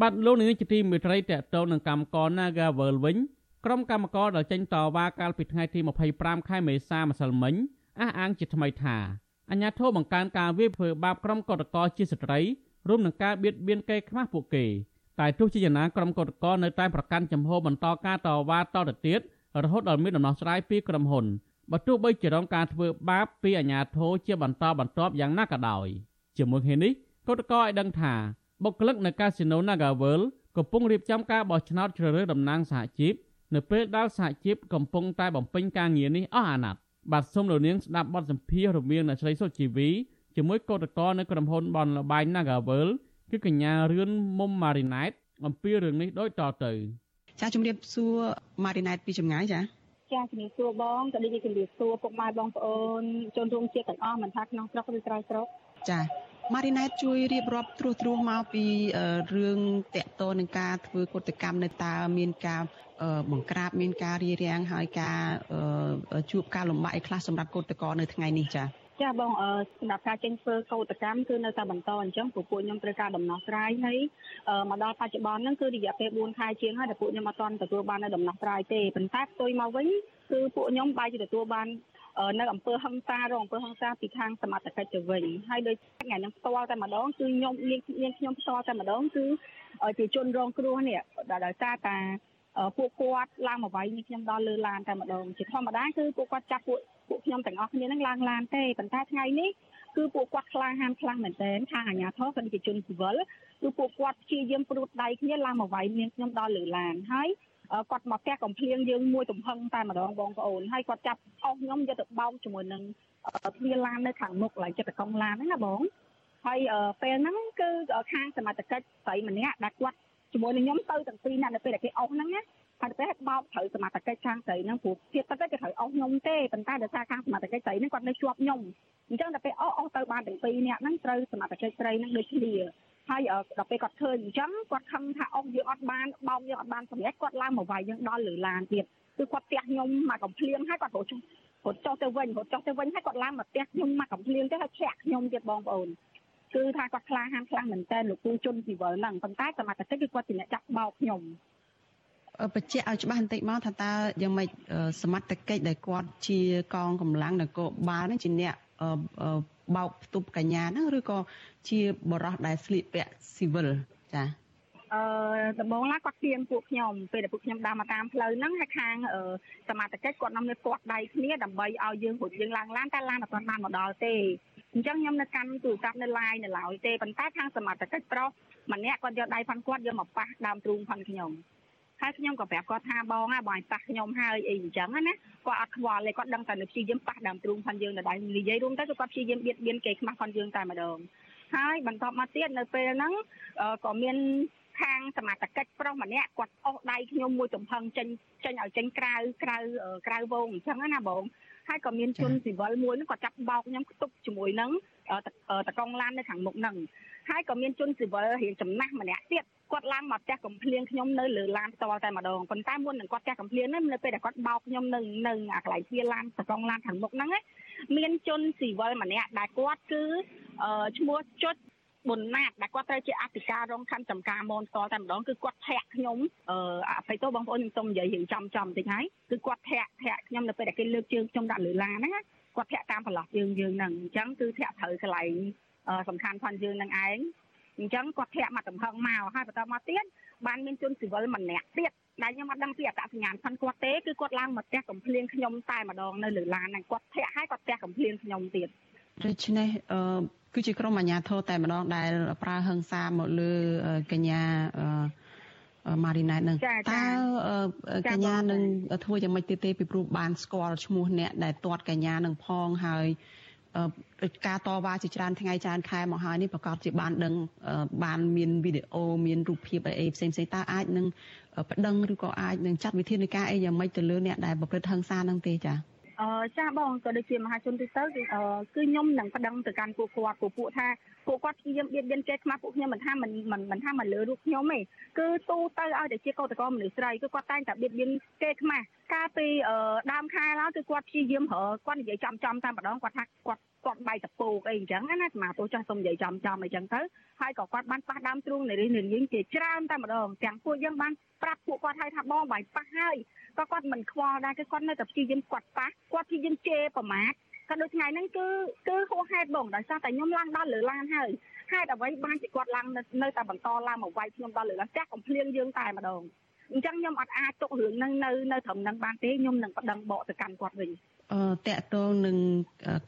បាទលោកនាយកជាទីមេត្រីតកតងនឹងកម្មករ Nagavel វិញក្រុមកម្មករដែលចេញតវ៉ាកាលពីថ្ងៃទី25ខែមេសាម្សិលមិញអះអាងជាថ្មីថាអញ្ញាធិបបង្កើនការវាយធ្វើបាបក្រុមកតកជាស្ត្រីរួមនឹងការបៀតបៀនកេរខ្មាស់ពួកគេតែទោះជាយ៉ាងណាក្រុមកតកនៅតែប្រកាន់ចំហបន្តការតវ៉ាតទៅទៀតរហូតដល់មានដំណោះស្រាយពីក្រុមហ៊ុនបើទោះបីជារងការធ្វើបាបពីអាជ្ញាធរជាបន្តបន្ទាប់យ៉ាងណាក៏ដោយជាមួយគ្នានេះកតកឲ្យដឹងថា បុគ្គលិកនៅកាស៊ីណូ Nagavel កំពុងរៀបចំការបោះឆ្នោតជ្រើសរើសតំណាងសហជីពនៅពេលដែលសហជីពកំពុងតែបំពេញការងារនេះអស់អាណត្តិបាទសូមលោកនាងស្ដាប់បទសម្ភាសន៍រវាងអ្នកស្រីសុជីវីជាមួយកោតកោនៅក្រុមហ៊ុនបនលបាយ Nagavel គឺកញ្ញារឿនមុំម៉ារីណែតអំពីរឿងនេះដូចតទៅចាជំរាបសួរម៉ារីណែតពីចម្ងាយចាចាជំរាបសួរបងក៏ដូចជាជំរាបសួរពុកម៉ែបងប្អូនជនរួមជាតិទាំងអស់មិនថាក្នុងស្រុកឬក្រៅស្រុកចា ម៉ារីណែតជួយរៀបរាប់ត្រួសត្រាសមកពីរឿងតកតនឹងការធ្វើកតកម្មនៅតើមានការបង្ក្រាបមានការរារាំងហើយការជួបការលំបាកអីខ្លះសម្រាប់កតកនៅថ្ងៃនេះចា៎ចាបងសម្រាប់ការចេញធ្វើកោតកម្មគឺនៅតែបន្តអញ្ចឹងពួកពួកខ្ញុំត្រូវការដំណោះស្រាយហើយមកដល់បច្ចុប្បន្នហ្នឹងគឺរយៈពេល4ខែជាងហើយដែលពួកខ្ញុំអត់ទាន់ទទួលបាននៅដំណោះស្រាយទេប៉ុន្តែផ្ទុយមកវិញគឺពួកខ្ញុំបែរជាទទួលបាន នៅអំពើហឹង្សារងអំពើហឹង្សាពីខាងសមត្ថកិច្ចទៅវិញហើយដូចថ្ងៃហ្នឹងផ្ទាល់តែម្ដងគឺខ្ញុំនាងខ្ញុំផ្ទាល់តែម្ដងគឺជាជនរងគ្រោះនេះដោយសារតែពួកគាត់ឡើងមកវាយនេះខ្ញុំដល់លើឡានតែម្ដងជាធម្មតាគឺពួកគាត់ចាប់ពួកពួកខ្ញុំទាំងអស់គ្នានឹងឡើងឡានទេប៉ុន្តែថ្ងៃនេះគឺពួកគាត់ខ្លាំងហាមខ្លាំងមែនទែនខាងអាជ្ញាធរក៏ជាជនស៊ីវិលគឺពួកគាត់ព្យាយាមព្រួតដៃគ្នាឡើងមកវាយនាងខ្ញុំដល់លើឡានហើយ គាត់មកផ្ទះកំភ្លៀងយើងមួយទំហឹងតែម្ដងបងប្អូនហើយគាត់ចាប់អស់ខ្ញុំយកទៅបោកជាមួយនឹងទ្វារឡាននៅខាងមុខឡើងចិត្តកង់ឡានហ្នឹងណាបងហើយពេលហ្នឹងគឺខាងសមត្ថកិច្ចស្រីម្នាក់ដែលគាត់ជាមួយនឹងខ្ញុំទៅទាំងពីរនាក់នៅពេលដែលគេអស់ហ្នឹងណាហើយទៅបោកត្រូវសមត្ថកិច្ចខាងស្រីហ្នឹងព្រោះទៀតទៅគេត្រូវអស់ខ្ញុំទេប៉ុន្តែដោយសារខាងសមត្ថកិច្ចស្រីហ្នឹងគាត់នៅជាប់ខ្ញុំអញ្ចឹងដល់ពេលអស់អស់ទៅបានទាំងពីរនាក់ហ្នឹងត្រូវសមត្ថកិច្ចស្រីហ្នឹងដូចគ្នា ហើយដល់ពេលគាត់ឃើញអញ្ចឹងគាត់ខឹងថាអុកយើងអត់បានបោកយើងអត់បានសម្រេចគាត់ឡើងមកវាយយើងដល់លើឡានទៀតគឺគាត់ផ្ទះខ្ញុំមកកំភ្លៀងហើយគាត់រត់ចុះរត់ចុះទៅវិញរត់ចុះទៅវិញហើយគាត់ឡើងមកផ្ទះខ្ញុំមកកំភ្លៀងទៅហើយឆាក់ខ្ញុំទៀតបងប្អូនគឺថាគាត់ខ្លាហានខ្លាំងមែនតើលោកគ្រូជន់ស៊ីវិលហ្នឹងប៉ុន្តែសមត្ថកិច្ចគឺគាត់ជាអ្នកចាក់បោកខ្ញុំបញ្ជាក់ឲ្យច្បាស់បន្តិចមកថាតើយ៉ាងម៉េចសមត្ថកិច្ចដែលគាត់ជាកងកម្លាំងនគរបាលហ្នឹងជាអ្នក បោកផ្ទប់កញ្ញាហ្នឹងឬក៏ជាបរោះដែលស្លៀកពាក់ស៊ីវិលចាអឺដំបងឡាគាត់ទៀងពួកខ្ញុំពេលដែលពួកខ្ញុំដើរមកតាមផ្លូវហ្នឹងហើយខាងសមាជិកគាត់នាំគ្នាគាត់ដៃគ្នាដើម្បីឲ្យយើងរួចយើងឡើងឡានតែឡានអត់ទាន់បានមកដល់ទេអញ្ចឹងខ្ញុំនៅកាន់ទូរស័ព្ទនៅ line នៅឡើយទេប៉ុន្តែខាងសមាជិកប្រុសម្នាក់គាត់យកដៃផាន់គាត់យកមកប៉ះដើមទ្រូងផាន់ខ្ញុំ ហើយខ្ញុំក៏ប្រាប់គាត់ថាបងហ่าបងឲ្យប៉ះខ្ញុំហើយអីអញ្ចឹងណាគាត់អត់ខ្វល់ទេគាត់ដឹងតែនៅព្យាយាមប៉ះដើមទ្រូងផាន់យើងនៅដៃនិយាយរួមទៅគឺគាត់ព្យាយាមបៀតបៀនគេខ្មាស់ផាន់យើងតែម្ដងហើយបន្ទាប់មកទៀតនៅពេលហ្នឹងក៏មានខាងសមាជិកប្រុសម្នាក់គាត់អស់ដៃខ្ញុំមួយចំហឹងចេញចេញឲ្យចេញក្រៅក្រៅក្រៅវងអញ្ចឹងណាបងហើយក៏មានជនស៊ីវិលមួយហ្នឹងគាត់ចាប់បោកខ្ញុំខ្ទប់ជាមួយនឹង តកងឡាននៅខាងមុខហ្នឹងហើយក៏មានជនស៊ីវិលរៀងចំណាស់ម្នាក់ទៀតគាត់ឡើងមកផ្ទះកំភ្លៀងខ្ញុំនៅលើឡានផ្ទាល់តែម្ដងប៉ុន្តែមុននឹងគាត់ផ្ទះកំភ្លៀងហ្នឹងនៅពេលដែលគាត់បោកខ្ញុំនៅនៅអាកន្លែងទ្វារឡានតកងឡានខាងមុខហ្នឹងមានជនស៊ីវិលម្នាក់ដែលគាត់គឺឈ្មោះចុចប៊ុនណាតដែលគាត់ត្រូវជាអធិការរងខណ្ឌចំការមនស្គាល់តែម្ដងគឺគាត់ធាក់ខ្ញុំអឺអភ័យទោសបងប្អូនខ្ញុំសូមនិយាយរឿងចំចំតិចហើយគឺគាត់ធាក់ធាក់ខ្ញុំនៅពេលដែលគេលើកជើងខ្ញុំដាក់លើឡានហ្នឹង គាត់ធាក់តាមប្រឡោះយើងយើងហ្នឹងអញ្ចឹងគឺធាក់ត្រូវកន្លែងសំខាន់ផងយើងនឹងឯងអញ្ចឹងគាត់ធាក់មកតំហឹងមកហើយបន្តមកទៀតបានមានជនស៊ីវិលម្នាក់ទៀតដែលខ្ញុំអត់ដឹងពីអត្តសញ្ញាណផងគាត់ទេគឺគាត់ឡើងមកផ្ទះកំភ្លៀងខ្ញុំតែម្ដងនៅលើឡានហ្នឹងគាត់ធាក់ហើយគាត់ផ្ទះកំភ្លៀងខ្ញុំទៀតដូច្នេះអឺគឺជាក្រុមអាជ្ញាធរតែម្ដងដែលប្រើហិង្សាមកលើកញ្ញាអឺ ម៉ារីណែតនឹងតើកញ្ញានឹងធ្វើយ៉ាងម៉េចទៀតទេពីព្រោះបានស្គាល់ឈ្មោះអ្នកដែលទាត់កញ្ញានឹងផងហើយការតវ៉ាជាច្រើនថ្ងៃច្រើនខែមកហើយនេះប្រកាសជាបានដឹងបានមានវីដេអូមានរូបភាពអីផ្សេងផ្សេងតើអាចនឹងប្តឹងឬក៏អាចនឹងចាត់វិធានការអីយ៉ាងម៉េចទៅលើអ្នកដែលប្រព្រឹត្តហិង្សានឹងទេចា៎ អឺចាបងក៏ដូចជាមហាជនទូទៅគឺគឺខ្ញុំនឹងប្តឹងទៅកាន់ពួកគាត់ពួកពួកថាពួកគាត់ព្យាយាមបៀតបៀនគេខ្មាស់ពួកខ្ញុំមិនថាមិនមិនថាមិនលើរូបខ្ញុំទេគឺទូទៅឲ្យតែជាកោតក្រមនុស្សស្រីគឺគាត់តែងតែបៀតបៀនគេខ្មាស់ កាលពីដើមខែឡើយគឺគាត់ព្យាយាមរគាត់និយាយចំចំតែម្ដងគាត់ថាគាត់គាត់បាយតពូកអីអញ្ចឹងណាស្មាទោះចាស់សុំនិយាយចំចំអីចឹងទៅហើយក៏គាត់បានប៉ះដើមទ្រូងនៃរិះនៃនាងជាច្រើនតែម្ដងទាំងពួកយើងបានប្រាប់ពួកគាត់ឲ្យថាបងបាយប៉ះហើយក៏គាត់មិនខ្វល់ដែរគឺគាត់នៅតែព្យាយាមគាត់ប៉ះគាត់ព្យាយាមជេរប្រមាថក៏ដូចថ្ងៃហ្នឹងគឺគឺហួសហេតុបងដោយសារតែខ្ញុំឡើងដល់លើឡានហើយហេតុអ្វីបានជាគាត់ឡើងនៅតែបន្តឡើងមកវាយខ្ញុំដល់លើឡានផ្ទះកំភ្លៀងយើងតែម្ដង អញ្ចឹងខ្ញុំអត់អាចទុករឿងហ្នឹងនៅនៅត្រឹមហ្នឹងបានទេខ្ញុំនឹងប្តឹងបកទៅកាន់គាត់វិញអឺតកតងនឹង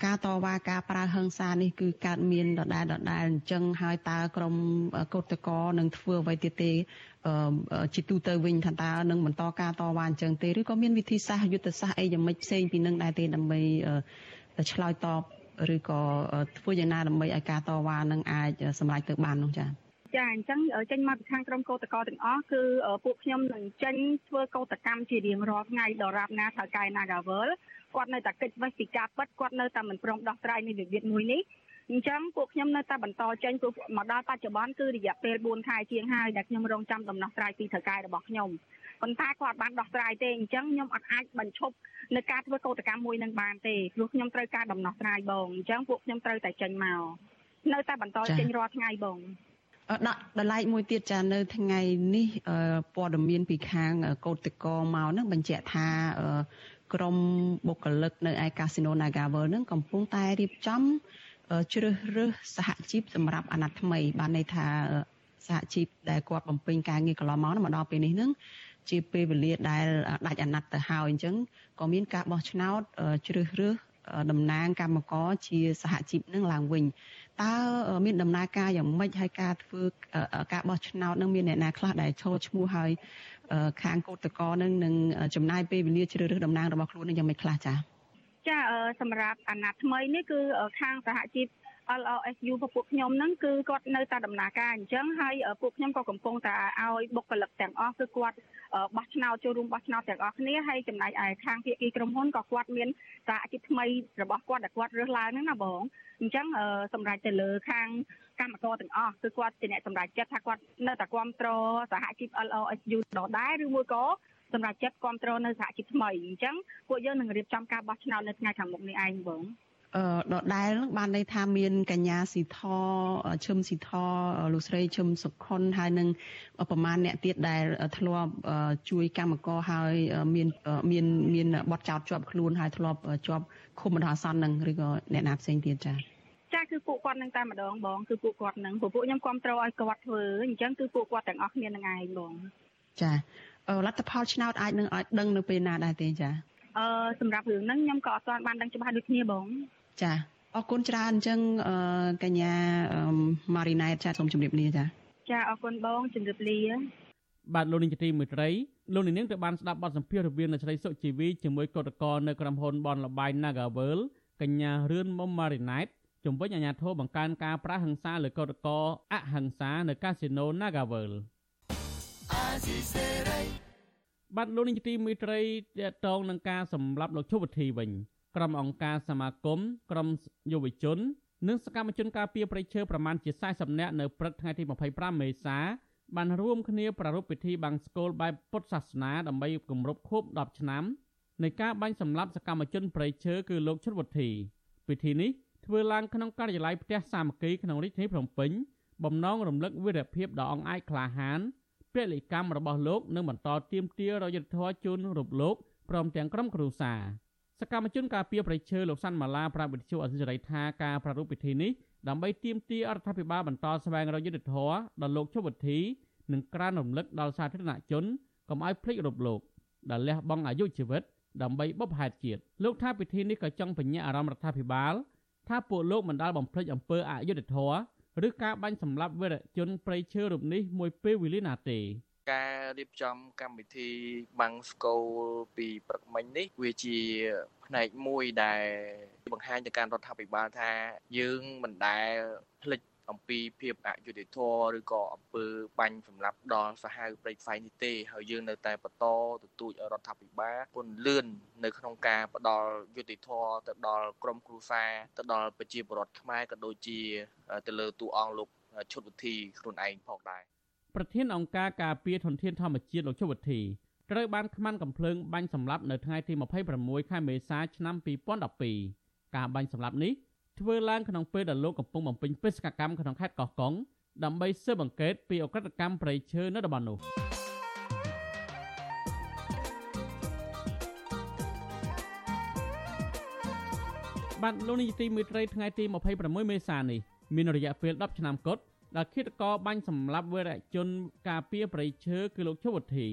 ការតវ៉ាការប្រើហិង្សានេះគឺកើតមានដដែលដដែលអញ្ចឹងហើយតើក្រមកោតកោនឹងធ្វើអ្វីទៀតទេជាទូទៅវិញថាតើនឹងបន្តការតវ៉ាអញ្ចឹងទេឬក៏មានវិធីសាស្ត្រយុទ្ធសាស្ត្រអីយ៉ាងម៉េចផ្សេងពីនឹងដែរទេដើម្បីឆ្លើយតបឬក៏ធ្វើយ៉ាងណាដើម្បីឲ្យការតវ៉ានឹងអាចសម្រេចទៅបាននោះចា៎ ចាអញ្ចឹងចេញមកពីខាងក្រុមកោតក្រទាំងអស់គឺពួកខ្ញុំនឹងចេញធ្វើកោតកម្មជារៀងរាល់ថ្ងៃដល់រាប់ណាថៅកែ Nagavel គាត់នៅតែកិច្ចវេះពីការពិតគាត់នៅតែមិនព្រមដោះស្រាយនៃវិវាទមួយនេះអញ្ចឹងពួកខ្ញុំនៅតែបន្តចេញព្រោះមកដល់បច្ចុប្បន្នគឺរយៈពេល4ខែជាងហើយដែលខ្ញុំរងចាំដំណោះស្រាយពីថៅកែរបស់ខ្ញុំប៉ុន្តែគាត់បានដោះស្រាយទេអញ្ចឹងខ្ញុំអត់អាចបញ្ឈប់នៅការធ្វើកោតកម្មមួយនឹងបានទេព្រោះខ្ញុំត្រូវការដំណោះស្រាយបងអញ្ចឹងពួកខ្ញុំត្រូវតែចេញមកនៅតែបន្តចេញរាល់ថ្ងៃបង ដាក់ដライមួយទៀតចានៅថ្ងៃនេះព័ត៌មានពីខាងកោតកោមកនឹងបញ្ជាក់ថាក្រុមបុគ្គលិកនៅឯកាស៊ីណូ Nagavel នឹងកំពុងតែរៀបចំជ្រើសរើសសហជីពសម្រាប់អាណត្តិថ្មី បានន័យថាសហជីពដែលគាត់បំពេញការងារកន្លងមកមកដល់ពេលនេះនឹងជាពេលវេលាដែលដាច់អាណត្តិទៅហើយអញ្ចឹងក៏មានការបោះឆ្នោតជ្រើសរើសតំណាងកម្មករជាសហជីពនឹងឡើងវិញ តើមានដំណើរការយ៉ាងម៉េចហើយការធ្វើការបោះឆ្នោតនឹងមានអ្នកណាខ្លះដែលឈរឈ្មោះហើយខាងកោតកោនឹងនឹងចំណាយពេលវេលាជ្រើសរើសតំណាងរបស់ខ្លួននឹងយ៉ាងម៉េចខ្លះចា៎ចាសម្រាប់អាណត្តិថ្មីនេះគឺខាងសហជីព LOSU របស់ពួកខ្ញុំហ្នឹងគឺគាត់នៅតែដំណើរការអញ្ចឹងហើយពួកខ្ញុំក៏កំពុងតែឲ្យបុគ្គលិកទាំងអស់គឺគាត់បោះឆ្នោតចូលរួមបោះឆ្នោតទាំងអស់គ្នាហើយចំណែកឯខាងភាគីក្រុមហ៊ុនក៏គាត់មានសហជីពថ្មីរបស់គាត់ដែលគាត់រើសឡើងហ្នឹងណាបង អញ្ចឹងសម្រាប់ទៅលើខាងកម្មករទាំងអស់គឺគាត់ជាអ្នកសម្រេចចិត្តថាគាត់នៅតែគ្រប់គ្រងសហជីព LOSU ដដែលឬមួយក៏សម្រាប់ចិត្តគ្រប់គ្រងនៅសហជីពថ្មីអញ្ចឹងពួកយើងនឹងរៀបចំការបោះឆ្នោតនៅថ្ងៃខាងមុខនេះឯងបងអឺ ដដែលនឹងបានន័យថាមានកញ្ញាស៊ីធឈឹមស៊ីធលោកស្រីឈឹមសុខុនហើយនឹងប្រមាណអ្នកទៀតដែលធ្លាប់ជួយកម្មករហើយមានមានមានបទចោតជាប់ខ្លួនហើយធ្លាប់ជាប់ឃុំបណ្ដោះអាសន្ននឹងឬក៏អ្នកណាផ្សេងទៀតចា៎ចាគឺពួកគាត់នឹងតែម្ដងបងគឺពួកគាត់នឹងពួកខ្ញុំគ្រប់គ្រងឲ្យគាត់ធ្វើអញ្ចឹងគឺពួកគាត់ទាំងអស់គ្នានឹងឯងបងចាលទ្ធផលឆ្នោតអាចនឹងឲ្យដឹងនៅពេលណាដែរទេចា អឺសម្រាប់រឿងហ្នឹងខ្ញុំក៏អត់ទាន់បានដឹងច្បាស់ដូចគ្នាបងចាអរគុណច្រើនអញ្ចឹងកញ្ញាម៉ារីណែតចាសូមជម្រាបលាចាចាអរគុណបងជម្រាបលាបាទលោកនាងជាទីមេត្រីលោកនាងទៅបានស្ដាប់បទសម្ភាសន៍រវាងអ្នកស្រីសុជីវីជាមួយកោតក្រនៅក្រុមហ៊ុនបនលបៃ Nagavel កញ្ញារឿនមុំម៉ារីណែតជំវិញអាញាធរបង្កើនការប្រាស់ហិង្សាលើកោតក្រអហិង្សានៅកាស៊ីណូ Nagavel បាទលោកនាងជាទីមេត្រីតកតងនឹងការសម្លាប់លោកជុវធីវិញក្រុមអង្គការសមាគមក្រុមយុវជននិងសកម្មជនការពារប្រៃឈើប្រមាណជា40នាក់នៅព្រឹកថ្ងៃទី25មេសាបានរួមគ្នាប្រារព្ធពិធីបាំងស្កូលបែបពុទ្ធសាសនាដើម្បីគម្រប់ខួប10ឆ្នាំនៃការបាញ់សម្លាប់សកម្មជនប្រៃឈើគឺលោកឈុតវុធីពិធីនេះធ្វើឡើងក្នុងការិយាល័យផ្ទះសាមគ្គីក្នុងរាជធានីភ្នំពេញបំណងរំលឹកវីរភាពដ៏អង្អាចក្លាហាន ពលិកម្មរបស់លោកនិងបន្តទៀមទារយុទ្ធធរជូនរូបលោកព្រមទាំងក្រុមគ្រួសារសកម្មជនការពារប្រៃឈើលោកសាន់ម៉ាឡាប្រាប់វិទ្យុអសិរ័យថាការប្រារព្ធពិធីនេះដើម្បីទាមទាររដ្ឋាភិបាលបន្តស្វែងរកយុទ្ធធរដល់លោកជុវវិធី និងក្រានរំលឹកដល់សាធារណជនកុំឲ្យភ្លេចរូបលោកដែលលះបង់អាយុជីវិតដើម្បីបុព្វហេតុជាតិលោកថាពិធីនេះក៏ចង់បញ្ញាអារម្មណ៍រដ្ឋាភិបាល ថាពួកលោកមិនដាល់បំភ្លេចអំពើអយុត្តិធម៌ ឬការបាញ់សម្លាប់វីរជនប្រៃឈើរូបនេះមួយពេលវេលាណាទេការរៀបចំកម្មវិធីបាំងស្កូលពីព្រឹកមិញនេះវាជាផ្នែកមួយដែលបង្ហាញទៅកាន់រដ្ឋាភិបាលថាយើងមិនដែលភ្លេច អំពីភាពអយុត្តិធម៌ឬក៏អំពើបាញ់សម្លាប់ដល់សាហាវព្រៃផ្សៃនេះទេហើយយើងនៅតែបន្តទទូចរដ្ឋាភិបាលពន្លឿននៅក្នុងការផ្ដល់យុត្តិធម៌ទៅដល់ក្រមគ្រួសារទៅដល់ប្រជាពលរដ្ឋខ្មែរក៏ដូចជា ទៅលើតួអង្គលោកឈុតវិធីខ្លួនឯងផងដែរប្រធានអង្គការការពារធនធានធម្មជាតិលោកជវុធីត្រូវបានខ្មាន់កំភ្លើងបាញ់សម្លាប់នៅថ្ងៃទី26ខែមេសាឆ្នាំ2012ការបាញ់សម្លាប់នេះ ធ្វើឡើងក្នុងពេលដែលលោកកំពុងបំពេញបេសកកម្មក្នុងខេត្តកោះកុងដើម្បីស៊ើបអង្កេតពីអក្រិតកម្មប្រៃឈើនៅតំបន់នោះបានលោកនាយទីមេត្រីថ្ងៃទី26មេសានេះមានរយៈពេល10ឆ្នាំគត់ដែលឃាតករបាញ់សម្លាប់វីរជនការពារប្រៃឈើគឺលោកឈុវុធី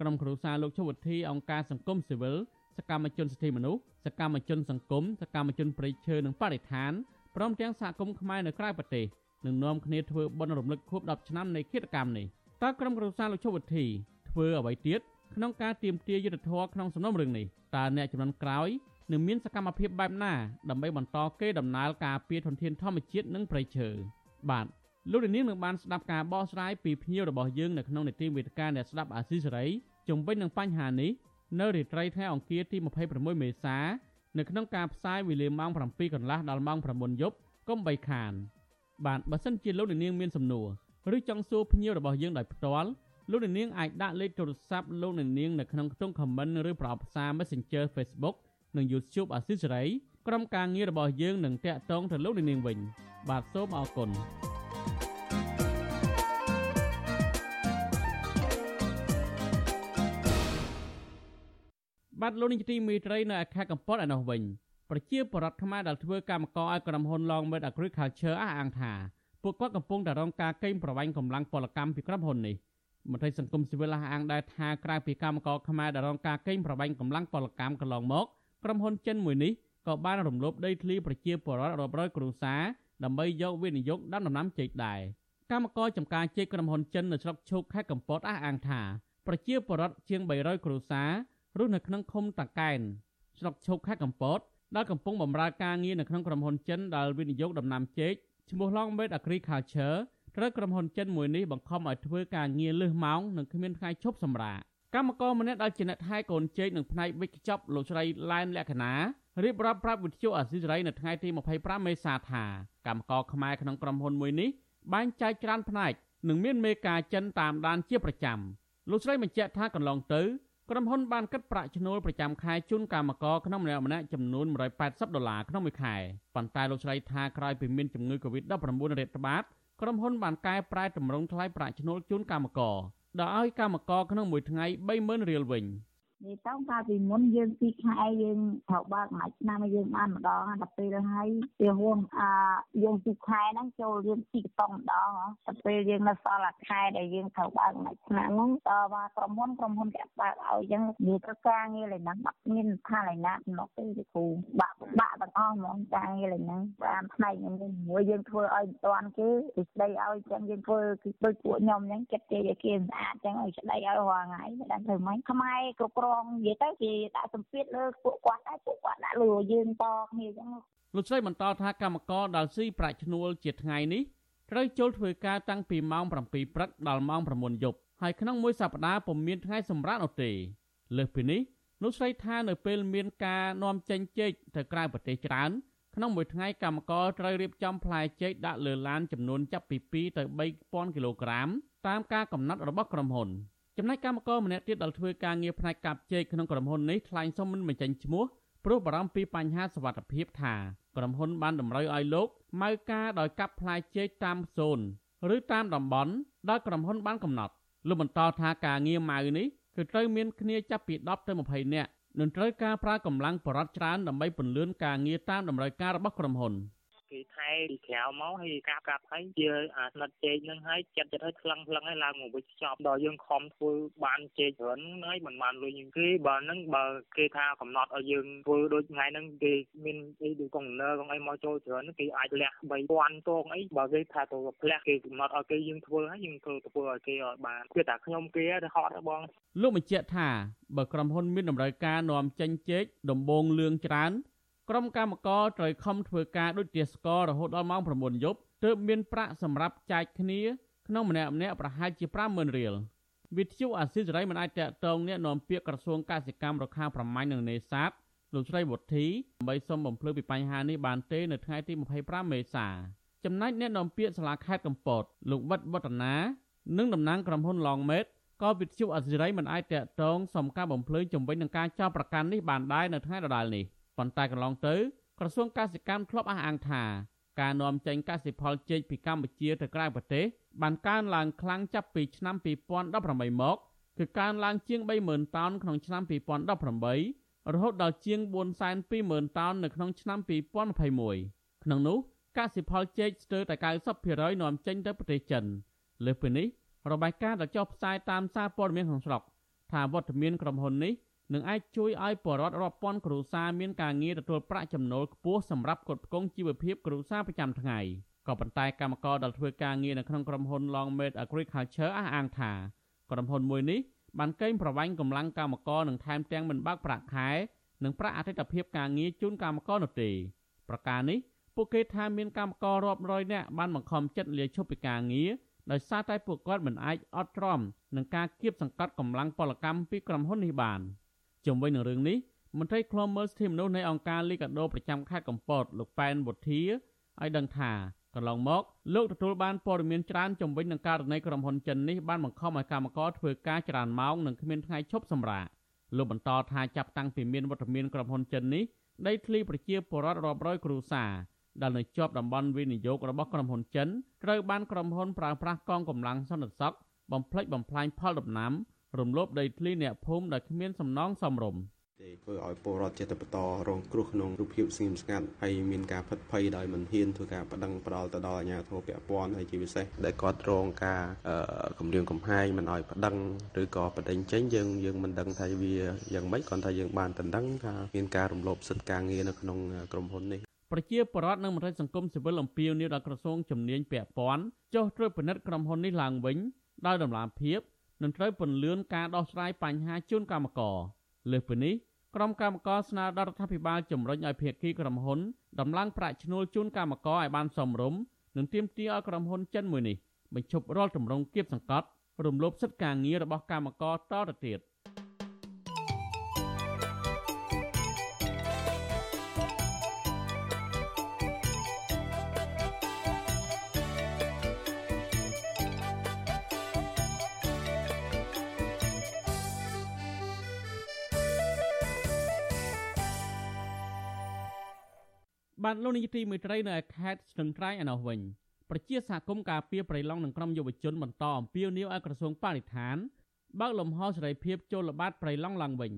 ក្រុមគ្រួសារលោកឈុវុធីអង្គការសង្គមស៊ីវិល សកម្មជនសិទ្ធិមនុស្សសកម្មជនសង្គមសកម្មជនប្រៃឈើនិងបរិស្ថានព្រមទាំងសហគមន៍ខ្មែរនៅក្រៅប្រទេសនឹងនាំគ្នាធ្វើបុណ្យរំលឹកខួប10ឆ្នាំនៃឃាតកម្មនេះតើក្រុមគ្រួសារលោកឈុវុធីធ្វើអ្វីទៀតក្នុងការទៀមទាយុទ្ធធរក្នុងសំណុំរឿងនេះតើអ្នកចំនួនក្រោយនឹងមានសកម្មភាពបែបណាដើម្បីបន្តកេរដំណើរការពារធនធានធម្មជាតិនិងប្រៃឈើបាទលោកនាងនឹងបានស្ដាប់ការបកស្រាយពីភ្ញៀវរបស់យើងនៅក្នុងនីតិវេទិកាអ្នកស្ដាប់អាស៊ីសេរីជំវិញនឹងបញ្ហានេះ នៅរាត្រីថ្ងៃអង្គារទី26មេសានៅក្នុងការផ្សាយវេលាម៉ោង7កន្លះដល់ម៉ោង9យប់កុំបីខាន បាទបើសិនជាលោកនាងមានសំណួរឬចង់សួរភ្ញៀវរបស់យើងដោយផ្ទាល់លោកនាងអាចដាក់លេខទូរស័ព្ទលោកនាងនៅក្នុងខ្ទង់ comment ឬប្រអប់សារ Messenger Facebook និង YouTube អាស៊ីសេរីក្រុមការងាររបស់យើងនឹងតាក់ទងទៅលោកនាងវិញ បាទសូមអរគុណ បាទលោកនាយកទីមេត្រីនៅខេត្តកំពតឯនោះវិញប្រជាពលរដ្ឋខ្មែរដែលធ្វើកម្មករឲ្យក្រុមហ៊ុន Longmed Agriculture អះអាងថាពួកគាត់កំពុងតែរងការកេងប្រវ័ញ្ចកម្លាំងពលកម្មពីក្រុមហ៊ុននេះមន្ត្រីសង្គមស៊ីវិលអះអាងដែរថាក្រៅពីកម្មករខ្មែរដែលរងការកេងប្រវ័ញ្ចកម្លាំងពលកម្មកន្លងមកក្រុមហ៊ុនចិនមួយនេះក៏បានរំលោភដីធ្លីប្រជាពលរដ្ឋរាប់រយគ្រួសារដើម្បីយកវិនិយោគដាំដំណាំចេកដែរកម្មករចំការចេកក្រុមហ៊ុនចិននៅស្រុកឈូកខេត្តកំពតអះអាងថាប្រជាពលរដ្ឋជាង300គ្រួសារ រស់នៅក្នុងឃុំតាកែនស្រុកឈុកខេត្តកំពតដែលកំពុងបម្រើការងារនៅក្នុងក្រុមហ៊ុនចិនដែលវិនិយោគដំណាំចេកឈ្មោះ Longmed Agriculture ត្រូវក្រុមហ៊ុនចិនមួយនេះបង្ខំឲ្យធ្វើការងារលើសម៉ោងនិងគ្មានថ្ងៃឈប់សម្រាកកម្មករម្នាក់ដែលជាអ្នកថែកូនចេកនឹងផ្នែកវិកខ្ចប់លោកស្រីឡែនលក្ខណារៀបរាប់ប្រាប់វិទ្យុអាស៊ីសេរីនៅថ្ងៃទី25មេសាថាកម្មករខ្មែរក្នុងក្រុមហ៊ុនមួយនេះបែងចែកច្រើនផ្នែកនិងមានមេការចិនតាមដានជាប្រចាំលោកស្រីបញ្ជាក់ថាកន្លងទៅ ក្រុមហ៊ុនបានគិតប្រាក់ឈ្នួលប្រចាំខែជូនកម្មករក្នុងម្នាក់ម្នាក់ចំនួន180ដុល្លារក្នុងមួយខែប៉ុន្តែលោកស្រីថាក្រោយពីមានជំងឺ Covid-19 រាតត្បាតក្រុមហ៊ុនបានកែប្រែតម្រង់ថ្លៃប្រាក់ឈ្នួលជូនកម្មករដល់ឲ្យកម្មករក្នុងមួយថ្ងៃ30000រៀលវិញ។ និយាយទៅកាលពីមុនយើងពីខែយើងត្រូវបើកមួយឆ្នាំយើងបានម្ដងដល់ពេលហើយវាហួងអាយើងពីខែហ្នឹងចូលយើងពីកតុងម្ដងដល់ពេលយើងនៅសល់អាខែដែលយើងត្រូវបើកមួយឆ្នាំហ្នឹងតើថាក្រុមហ៊ុនក្រុមហ៊ុនគេបើកឲ្យអញ្ចឹងវាទៅការងារលេណាបាក់មានថាលេណាក្នុងទេគឺគ្រូបាក់បាក់ទាំងអស់ហ្មងការងារលេណាបានផ្នែកខ្ញុំមួយយើងធ្វើឲ្យមិនតាន់គេគេស្ដីឲ្យអញ្ចឹងយើងធ្វើគឺដូចពួកខ្ញុំអញ្ចឹងចិត្តគេឲ្យគេស្អាតអញ្ចឹងឲ្យស្ដីឲ្យរាល់ថ្ងៃមិនដឹងធ្វើម៉េចខ្មែរគ្រប់គ្រងនិយាយទៅគេដាក់សម្ពាធលើពួកគាត់ដែរពួកគាត់ដាក់លើយើងតគ្នាអញ្ចឹងលោកស្រីបន្តថាកម្មករដែលស៊ីប្រាក់ឈ្នួលជាថ្ងៃនេះត្រូវចូលធ្វើការតាំងពីម៉ោង7ព្រឹកដល់ម៉ោង9យប់ហើយក្នុងមួយសប្តាហ៍ពុំមានថ្ងៃសម្រាកនោះទេលើសពីនេះលោកស្រីថានៅពេលមានការនាំចេញចេកទៅក្រៅប្រទេសច្រើនក្នុងមួយថ្ងៃកម្មករត្រូវរៀបចំផ្លែចេកដាក់លើឡានចំនួនចាប់ពី2ទៅ3000គីឡូក្រាមតាមការកំណត់របស់ក្រុមហ៊ុន។ ចំណែកកម្មករម្នាក់ទៀតដែលធ្វើការងារផ្នែកកាប់ចេកក្នុងក្រុមហ៊ុននេះថ្លែងសុំមិនបញ្ចេញឈ្មោះព្រោះបារម្ភពីបញ្ហាសុវត្ថិភាពថាក្រុមហ៊ុនបានតម្រូវឲ្យលោកម៉ៅការដោយកាប់ផ្លែចេកតាមហ្សូនឬតាមតំបន់ដែលក្រុមហ៊ុនបានកំណត់លោកបន្តថាការងារម៉ៅនេះគឺត្រូវមានគ្នាចាប់ពី10ទៅ20នាក់និងត្រូវការប្រើកម្លាំងបរិវត្តច្រើនដើម្បីពន្លឿនការងារតាមតម្រូវការរបស់ក្រុមហ៊ុន។ គេថែពីក្រៅមកហើយកាប់កាប់ហើយជាអាស្និតចេកហ្នឹងហើយចិត្តចិត្តឲ្យថ្លឹងថ្លឹងហើយឡើងមកវិចខ្ចប់ដល់យើងខំធ្វើបានចេកច្រើនហើយមិនបានលុយយើងគេបើហ្នឹងបើគេថាកំណត់ឲ្យយើងធ្វើដូចថ្ងៃហ្នឹងគេមានអីដូចកុងណឺកុងអីមកចូលច្រើនគេអាចលះ3000តងអីបើគេថាទៅផ្លះគេកំណត់ឲ្យគេយើងធ្វើហើយយើងធ្វើធ្វើឲ្យគេឲ្យបានគឺតែខ្ញុំគេទៅហត់បងលោកបញ្ជាក់ថាបើក្រុមហ៊ុនមានតម្រូវការនាំចេញចេកដំបងលឿងច្រើន ក្រុមកម្មករត្រូវខំធ្វើការដូចជាស្កររហូតដល់ម៉ោង9យប់ទើបមានប្រាក់សម្រាប់ចែកគ្នាក្នុងម្នាក់ម្នាក់ប្រហែលជា50000រៀលវិទ្យុអាស៊ីសេរីមិនអាចតកតងអ្នកនាំពាក្យក្រសួងកសិកម្មរុក្ខាប្រមាញ់និងនេសាទលោកស្រីវុធីដើម្បីសូមបំភ្លឺពីបញ្ហានេះបានទេនៅថ្ងៃទី25មេសាចំណែកអ្នកនាំពាក្យសាលាខេត្តកំពតលោកវត្តវឌ្ឍនានិងតំណាងក្រុមហ៊ុន Longmed ក៏វិទ្យុអាស៊ីសេរីមិនអាចតកតងសុំការបំភ្លឺជំវិញនឹងការចោទប្រកាន់នេះបានដែរនៅថ្ងៃដដែលនេះ ប៉ុន្តែកន្លងទៅក្រសួងកសិកម្មធ្លាប់អះអាងថាការនាំចេញកសិផលចេកពីកម្ពុជាទៅក្រៅប្រទេសបានកើនឡើងខ្លាំងចាប់ពីឆ្នាំ2018មកគឺកើនឡើងជាង30000តោនក្នុងឆ្នាំ2018រហូតដល់ជាង420,000តោននៅក្នុងឆ្នាំ2021ក្នុងនោះកសិផលចេកស្ទើរតែ90%នាំចេញទៅប្រទេសចិនលើសពីនេះរបាយការណ៍ដែលចុះផ្សាយតាមសារព័ត៌មានក្នុងស្រុកថាវត្តមានក្រុមហ៊ុននេះ និងអាចជួយឲ្យបរិវត្តរាប់ពាន់គ្រួសារមានការងារទទួលប្រាក់ចំណូលខ្ពស់សម្រាប់ផ្គត់ផ្គង់ជីវភាពគ្រួសារប្រចាំថ្ងៃក៏ប៉ុន្តែកម្មករដែលធ្វើការងារនៅក្នុងក្រុមហ៊ុន Longmed Agriculture អះអាងថាក្រុមហ៊ុនមួយនេះបានកេងប្រវ័ញ្ចកម្លាំងកម្មករនិងថែមទាំងមិនបើកប្រាក់ខែនិងប្រាក់អតិថិភាពការងារជូនកម្មករនោះទេប្រការនេះពួកគេថាមានកម្មកររាប់រយនាក់បានបង្ខំចិត្តលាឈប់ពីការងារដោយសារតែពួកគាត់មិនអាចអត់ទ្រាំនឹងការគៀបសង្កត់កម្លាំងពលកម្មពីក្រុមហ៊ុននេះបាន។ ជុំវិញនឹងរឿងនេះមន្ត្រីខ្លំមើលសិទ្ធិមនុស្សនៃអង្គការលីកាដូប្រចាំខេត្តកំពតលោកប៉ែនវុធាឲ្យដឹងថាកន្លងមកលោកទទួលបានព័ត៌មានច្រើនជំវិញនឹងករណីក្រុមហ៊ុនចិននេះបានបង្ខំឲ្យកម្មករធ្វើការច្រើនម៉ោងនិងគ្មានថ្ងៃឈប់សម្រាកលោកបន្តថាចាប់តាំងពីមានវត្តមានក្រុមហ៊ុនចិននេះដីធ្លីប្រជាពលរដ្ឋរាប់រយគ្រួសារដែលនៅជាប់តំបន់វិនិយោគរបស់ក្រុមហ៊ុនចិនត្រូវបានក្រុមហ៊ុនប្រើប្រាស់កងកម្លាំងសន្តិសុខបំផ្លិចបំផ្លាញផលដំណាំ រំលោភដីធ្លីអ្នកភូមិដែលគ្មានសំណងសមរម្យទេធ្វើឲ្យពលរដ្ឋចេះតែបន្តរងគ្រោះក្នុងរូបភាពស្ងៀមស្ងាត់ហើយមានការផិតភ័យដោយមិនហ៊ានធ្វើការបដិងផ្ដាល់ទៅដល់អាជ្ញាធរពាក់ព័ន្ធហើយជាពិសេសដែលគាត់រងការគម្រាមកំហែងមិនឲ្យបដិងឬក៏បដិញចេញយើងយើងមិនដឹងថាវាយ៉ាងម៉េចគ្រាន់តែយើងបានដណ្ដឹងថាមានការរំលោភសិទ្ធិការងារនៅក្នុងក្រុមហ៊ុននេះប្រជាពលរដ្ឋនិងមន្ត្រីសង្គមស៊ីវិលអំពាវនាវដល់ក្រសួងជំនាញពាក់ព័ន្ធចុះត្រួតពិនិត្យក្រុមហ៊ុននេះឡើងវិញដោយដំណាភាព និងត្រូវពន្លឿនការដោះស្រាយបញ្ហាជូនកម្មករលើសពីនេះក្រុមកម្មការស្នើដល់រដ្ឋាភិបាលជំរុញឲ្យភាគីក្រុមហ៊ុនដំឡើងប្រាក់ឈ្នួលជូនកម្មករឲ្យបានសមរម្យនិងទាមទារឲ្យក្រុមហ៊ុនចិនមួយនេះបញ្ឈប់រាល់ទម្រង់គៀបសង្កត់រំលោភសិទ្ធិការងាររបស់កម្មករតទៅទៀត បានលោកនាយទីមួយត្រីនៅខេត្តស្ទឹងត្រែងឯណោះវិញប្រជាសហគមន៍ការពារប្រៃឡង់និងក្រុមយុវជនបន្តអំពាវនាវឲ្យក្រសួងបរិស្ថានបើកលំហសេរីភាពចូលល្បាតប្រៃឡង់ឡើងវិញ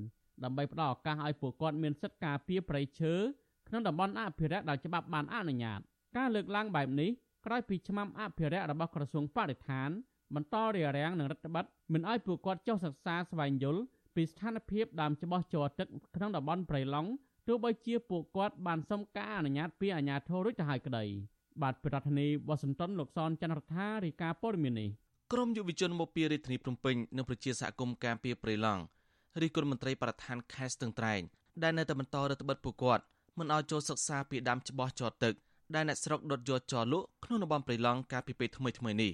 ដើម្បីផ្ដល់ឱកាសឲ្យពួកគាត់មានសិទ្ធិការពារប្រៃឈើក្នុងតំបន់អភិរក្សដោយច្បាប់បានអនុញ្ញាតការលើកឡើងបែបនេះក្រោយពីឆ្នាំអភិរក្សរបស់ក្រសួងបរិស្ថានបន្តរារាំងនឹងរដ្ឋបတ်មិនឲ្យពួកគាត់ចុះសិក្សាស្វែងយល់ពីស្ថានភាពដើមច្បោះជ័រទឹកក្នុងតំបន់ប្រៃឡង់ ទោះបីជាពួកគាត់បានសុំការអនុញ្ញាតពីអាជ្ញាធររួចទៅហើយក្តីបាទប្រធានាធិបតីវ៉ាស៊ីនតោនលោកសនចន្ទរដ្ឋារាយការណ៍ព័ត៌មាននេះក្រមយុវជនមកពីរាជធានីភ្នំពេញនិងប្រជាសហគមន៍ការពារព្រៃឡង់រីគុណមន្ត្រីបរដ្ឋានខេត្តស្ទឹងត្រែងដែលនៅតែបន្តរដ្ឋបិទពួកគាត់មិនឲ្យចូលសិក្សាពីដាំច្បោះចរទឹកដែលអ្នកស្រុកដុតយកចរលក់ក្នុងតំបន់ព្រៃឡង់កាលពីពេលថ្មីថ្មីនេះ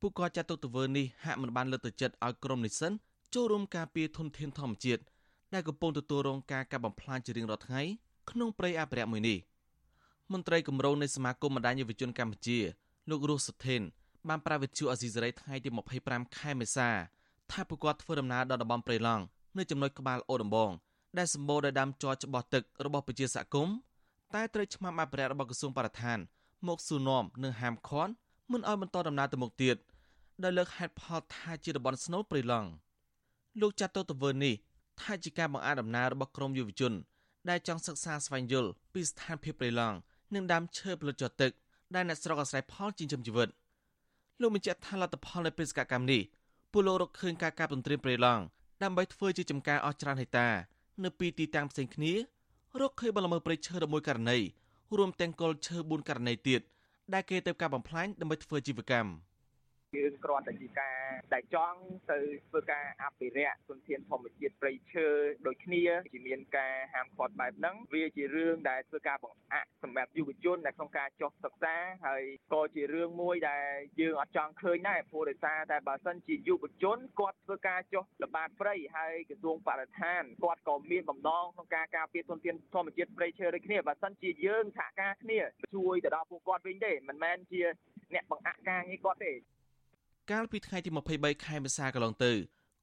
ពួកគាត់ចាត់ទុកទង្វើនេះហាក់មិនបានលើកទឹកចិត្តឲ្យក្រមនិស្សិនចូលរួមការពារធនធានធម្មជាតិ ដែលកំពុងទទួលរងការកាប់បំផ្លាញជារៀងរាល់ថ្ងៃក្នុងព្រៃអភិរក្សមួយនេះមន្ត្រីគម្រោងនៃសមាគមបណ្ដាញយុវជនកម្ពុជាលោករស់សុថេនបានប្រាវិទ្យុអាស៊ីសេរីថ្ងៃទី25ខែមេសាថាពួកគាត់ធ្វើដំណើរដល់តំបន់ព្រៃឡង់នៅចំណុចក្បាលអូដំបងដែលសម្បូរដោយដើមជ័រច្បាស់ទឹករបស់ប្រជាសហគមន៍តែត្រូវឆ្មាំអភិរក្សរបស់ក្រសួងបរិស្ថាន មកស៊ូនាំនិងហាមឃាត់មិនឲ្យបន្តដំណើរទៅមុខទៀតដោយលើកហេតុផលថាជាតំបន់ស្នូលព្រៃឡង់លោកចាត់ទោសទង្វើនេះ ថាជាការបង្អាដំណើររបស់ក្រមយុវជន ដែលចង់សិក្សាស្វែងយល់ពីស្ថានភាពព្រៃឡង់និងដើមឈើផលិតចរទឹកដែលអ្នកស្រុកអាស្រ័យផលចិញ្ចឹមជីវិតលោកបញ្ជាក់ថាលទ្ធផលនៃបេសកកម្មនេះពលលោករកឃើញការកាប់ទន្ទ្រានព្រៃឡង់ដើម្បីធ្វើជាចំការអស់ច្រើនហិតានៅពីទីតាំងផ្សេងគ្នារកឃើញបលល្មើសព្រៃឈើ11ករណីរួមទាំងគល់ឈើ4ករណីទៀតដែលគេទៅកាប់បំផ្លាញដើម្បីធ្វើជីវកម្ម យើងគ្រាន់តែជាការដែលចង់ទៅធ្វើការអភិរក្សធនធានធម្មជាតិព្រៃឈើដូចគ្នាជាមានការហាមឃាត់បែបហ្នឹងវាជារឿងដែលធ្វើការបង្អាក់សម្រាប់យុវជនដែលក្នុងការចុះសិក្សាហើយក៏ជារឿងមួយដែលយើងអត់ចង់ឃើញដែរព្រោះដោយសារតែបើសិនជាយុវជនគាត់ធ្វើការចុះល្បាតព្រៃហើយក្រសួងបរិស្ថានគាត់ក៏មានបំណងក្នុងការការពារធនធានធម្មជាតិព្រៃឈើដូចគ្នាបើសិនជាយើងសហការគ្នាជួយទៅដល់ពួកគាត់វិញទេមិនមែនជាអ្នកបង្អាក់ការងារគាត់ទេ កាលពីថ្ងៃទី23ខែមេសាកន្លងទៅ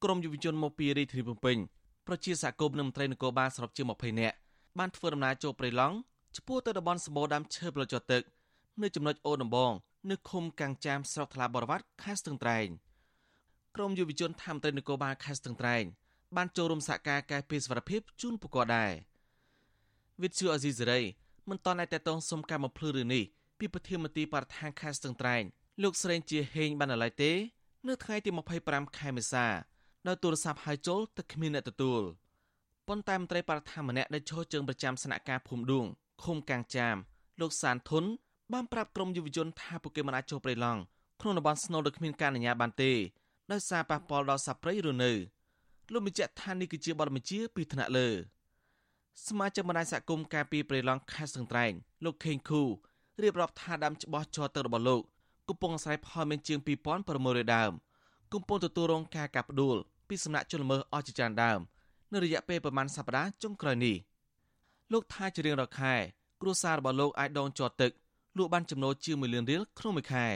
ក្រមយុវជនមកពីរាជធានីភ្នំពេញប្រជាសហគមន៍និងមន្ត្រីនគរបាលសរុបជាង20នាក់បានធ្វើដំណើរចូលព្រៃឡង់ឆ្ពោះទៅតំបន់សម្បូរដើមឈើប្រចទឹកនៅចំណុចអូដំបងនៅឃុំកាំងចាមស្រុកថ្លាបរវត្តខេត្តស្ទឹងត្រែងក្រមយុវជនថាមន្ត្រីនគរបាលខេត្តស្ទឹងត្រែងបានចូលរួមសហការកែពីសវត្ថភាពជូនពួកគាត់ដែរវិទ្យុអេស៊ីសេរីមិនតន់តែតតងសុំការបំភ្លឺរឿងនេះពីប្រធានមន្ត្រីបរិស្ថានខេត្តស្ទឹងត្រែង លោកស្រេងជាហេងបានឡើយទេ នៅថ្ងៃទី25ខែមេសាដោយទូរស័ព្ទហៅចូលតែគ្មានអ្នកទទួលប៉ុន្តែមន្ត្រីបរិស្ថានម្នាក់ដែលឈរជើងប្រចាំស្នាក់ការភូមិឌួងឃុំកាំងចាម លោកសានធុនបានប្រាប់ក្រុមយុវជនថាពួកគេមិនអាចចូលព្រៃឡង់ក្នុងតំបន់ស្នូលដោយគ្មានការអនុញ្ញាតបានទេដោយសារប៉ះពាល់ដល់សត្វព្រៃរនៅលោកបញ្ជាក់ថានេះគឺជាបទបញ្ជាពីថ្នាក់លើសមាជិកបណ្ដាញសហគមន៍ការពីព្រៃឡង់ខេត្តសឹងត្រែងលោកខេងខូរៀបរាប់ថាដើមច្បោះចោទឹករបស់លោក កំពុងអាស្រ័យផលមានជាង2600ដើមកំពុងទទួលរងការកាប់ផ្ដួលពីសំណាក់ជនល្មើសអស់ជាច្រើនដើមនៅរយៈពេលប្រមាណសប្តាហ៍ចុងក្រោយនេះលោកថាជារៀងរាល់ខែគ្រួសាររបស់លោកអាចដងជាប់ទឹកលក់បានចំណូលជាង1លានរៀលក្នុងមួយខែ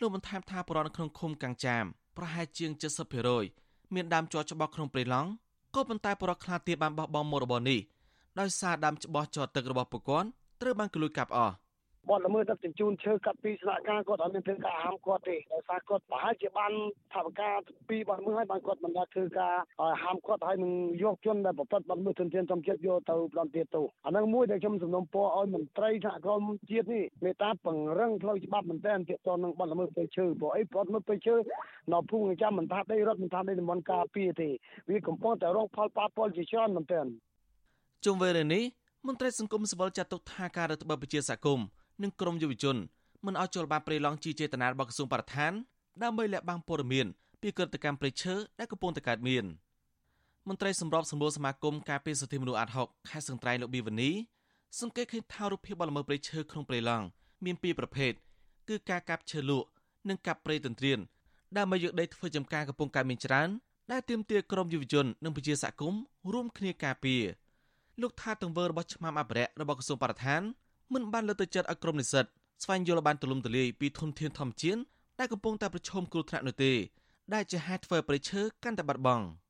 លោកបន្ថែមថាប្រព័ន្ធក្នុងឃុំកាំងចាមប្រហែលជាង70%មានដើមជាប់ច្បាស់ក្នុងព្រៃឡង់ក៏ប៉ុន្តែប្រព័ន្ធខ្លះទៀតបានបោះបង់មុខរបរនេះដោយសារដើមច្បាស់ជាប់ទឹករបស់ប្រព័ន្ធត្រូវបានគេលួចកាប់អស់ បទល្មើសដឹកជញ្ជូនឈើកាត់ពីស្នាក់ការគាត់អត់មានធ្វើការហាមគាត់ទេដោយសារគាត់ប្រហែលជាបានថាវិការពីបទល្មើសហើយបានគាត់មិនដាក់ធ្វើការហាមគាត់ហើយនឹងយកជនដែលប្រព្រឹត្តបទល្មើសទន្ទ្រានចំចិត្តយកទៅផ្ដន់ទាទោសអានឹងមួយដែលខ្ញុំសំណូមពរឲ្យមន្ត្រីសហគមន៍ជាតិនេះមេត្តាពង្រឹងផ្លូវច្បាប់មែនទែនទាក់ទងនឹងបទល្មើសព្រៃឈើព្រោះអីបទល្មើសព្រៃឈើនៅភូមិចាំមិនថាដីរដ្ឋមិនថាដីតំបន់ការពារទេវាកំពុងតែរងផលប៉ះពាល់ជាច្រើនមែនទែនជុំវិញរឿងនេះមន្ត្រីសង្គមស៊ីវិលចាត់ទុកថាការរដ្ឋបတ်ប្រជាសហគម ន៍និងក្រមយុវជនមិនឲ្យចូលបានព្រៃឡង់ជាចេតនារបស់ក្រសួងបរិស្ថានដើម្បីលាក់បាំងព័ត៌មានពីក្រតកម្មព្រៃឈើដែលកំពុងតែកើតមានមន្ត្រីសម្របសម្រួលសមាគមការពារសិទ្ធិមនុស្សអាត់ហុកខេត្តសង្ត្រៃលោកប៊ីវនីសង្កេតឃើញថារូបភាពបលល្មើសព្រៃឈើក្នុងព្រៃឡង់មានពីរប្រភេទគឺការកាប់ឈើលក់និងកាប់ព្រៃទន្ទ្រានដើម្បីយកដីធ្វើចំការកំពុងកើតមានច្រើនដែលទាមទារក្រមយុវជននិងប្រជាសហគមន៍រួមគ្នាការពារលោកថាទង្វើរបស់ឆ្មាំអភិរក្សរបស់ក្រសួងបរិស្ថាន មិនបានលើកទឹកចិត្តឲ្យក្រមនិស្សិតស្វែងយល់បានទូលំទូលាយពីធនធានធម្មជាតិដែលកំពុងតែប្រឈមគ្រោះថ្នាក់នោះទេដែលជាហេតុធ្វើឲ្យប្រៃឈើកាន់តែបាត់បង់។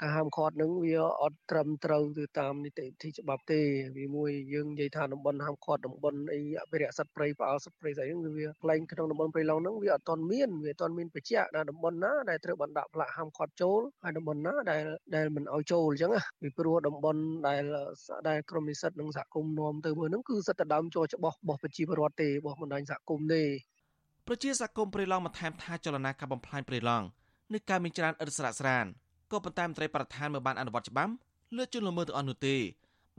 ការហាមឃាត់នឹងវាអត់ត្រឹមត្រូវទៅតាមនីតិវិធីច្បាប់ទេវាមួយយើងនិយាយថាតំបន់ហាមឃាត់តំបន់អីអភិរក្សសត្វព្រៃផ្អើលសត្វព្រៃស្អីហ្នឹងវាផ្លែងក្នុងតំបន់ព្រៃឡង់ហ្នឹងវាអត់ទាន់មានវាអត់ទាន់មានបញ្ជាក់ណាតំបន់ណាដែលត្រូវបានដាក់ផ្លាកហាមឃាត់ចូលហើយតំបន់ណាដែលដែលមិនឲ្យចូលអញ្ចឹងណាពីព្រោះតំបន់ដែលដែលក្រមនិស្សិតនិងសហគមន៍នាំទៅមើលហ្នឹងគឺសិតតែដើមចូលច្បាស់របស់ប្រជាពលរដ្ឋទេរបស់បណ្ដាញសហគមន៍ទេប្រជាសហគមន៍ព្រៃឡង់បន្ថែមថាចលនាការបំផ្លាញព្រៃឡង់នឹងការមានច្រើនឥតស្រាកស្រាន ក៏ប៉ុន្តែមន្ត្រីបរដ្ឋានមិនបានអនុវត្តច្បាប់លើជនល្មើសទាំងអស់នោះទេ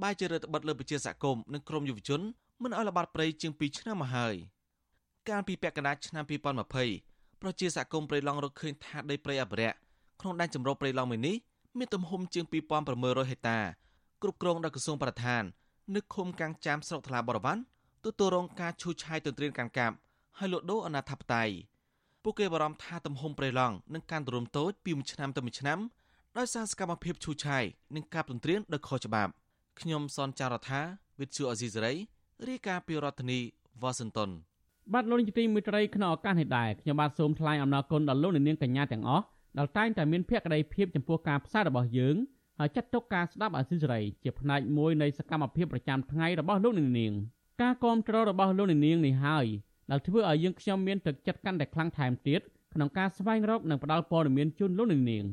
បែរជារដ្ឋបတ်លើប្រជាសហគមន៍និងក្រមយុវជនមិនឲ្យល្បាតព្រៃជាង2ឆ្នាំមកហើយកាលពីពាក់កណ្ដាលឆ្នាំ2020ប្រជាសហគមន៍ព្រៃឡង់រកឃើញថាដីព្រៃអភិរក្សក្នុងដែនជម្រកព្រៃឡង់មួយនេះមានទំហំជាង2600ហិកតាគ្រប់គ្រងដោយក្រសួងបរិស្ថាននៅឃុំកាំងចាមស្រុកថ្លាបរវ័នទទួលរងការឈូសឆាយទន្ទ្រានកាន់កាប់ហើយលក់ដូរអនាធិបតេយ្យពួកគេបារម្ភថាទំហំព្រៃឡង់នឹងកាន់ទរំតូចពីមួយឆ្នាំទៅមួយឆ្នាំ ដោយសារសកម្មភាពឈូសឆាយនិងការទន្ទ្រានដោយខុសច្បាប់ខ្ញុំសនចាររថាវិទ្យុអេស៊ីសេរីរាយការណ៍ពីរដ្ឋធានីវ៉ាស៊ីនតោនបាទលោកនាយកទីមេត្រីក្នុងឱកាសនេះដែរខ្ញុំបាទសូមថ្លែងអំណរគុណដល់លោកនាងកញ្ញាទាំងអស់ដែលតែងតែមានភក្ដីភាពចំពោះការផ្សាយរបស់យើងហើយចាត់ទុកការស្ដាប់អសិរ័យជាផ្នែកមួយនៃសកម្មភាពប្រចាំថ្ងៃរបស់លោកនាងការគ្រប់គ្រងរបស់លោកនាងនេះហើយដែលធ្វើឲ្យយើងខ្ញុំមានទឹកចិត្តកាន់តែខ្លាំងថែមទៀតក្នុងការស្វែងរកនិងផ្តល់ព័ត៌មានជូនលោកនាង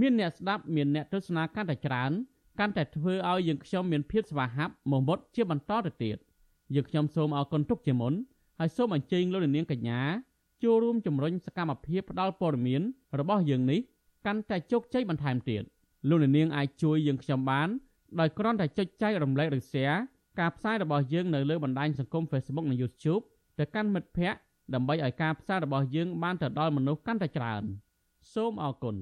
មានអ្នកស្ដាប់មានអ្នកទស្សនាកាន់តែច្រើនកាន់តែធ្វើឲ្យយើងខ្ញុំមានភាពស្វាហាប់មកមុតជាបន្តទៅទៀតយើងខ្ញុំសូមអរគុណទុកជាមុនហើយសូមអញ្ជើញលោកនាងកញ្ញាចូលរួមជំរុញសកម្មភាពផ្តល់ព័ត៌មានរបស់យើងនេះកាន់តែជោគជ័យបន្ថែមទៀតលោកនាងអាចជួយយើងខ្ញុំបានដោយគ្រាន់តែចុចចែករំលែកឬ share ការផ្សាយរបស់យើងនៅលើបណ្ដាញសង្គម Facebook និង YouTube ទៅកាន់មិត្តភ័ក្តិដើម្បីឲ្យការផ្សាយរបស់យើងបានទៅដល់មនុស្សកាន់តែច្រើន សូមអរគុណ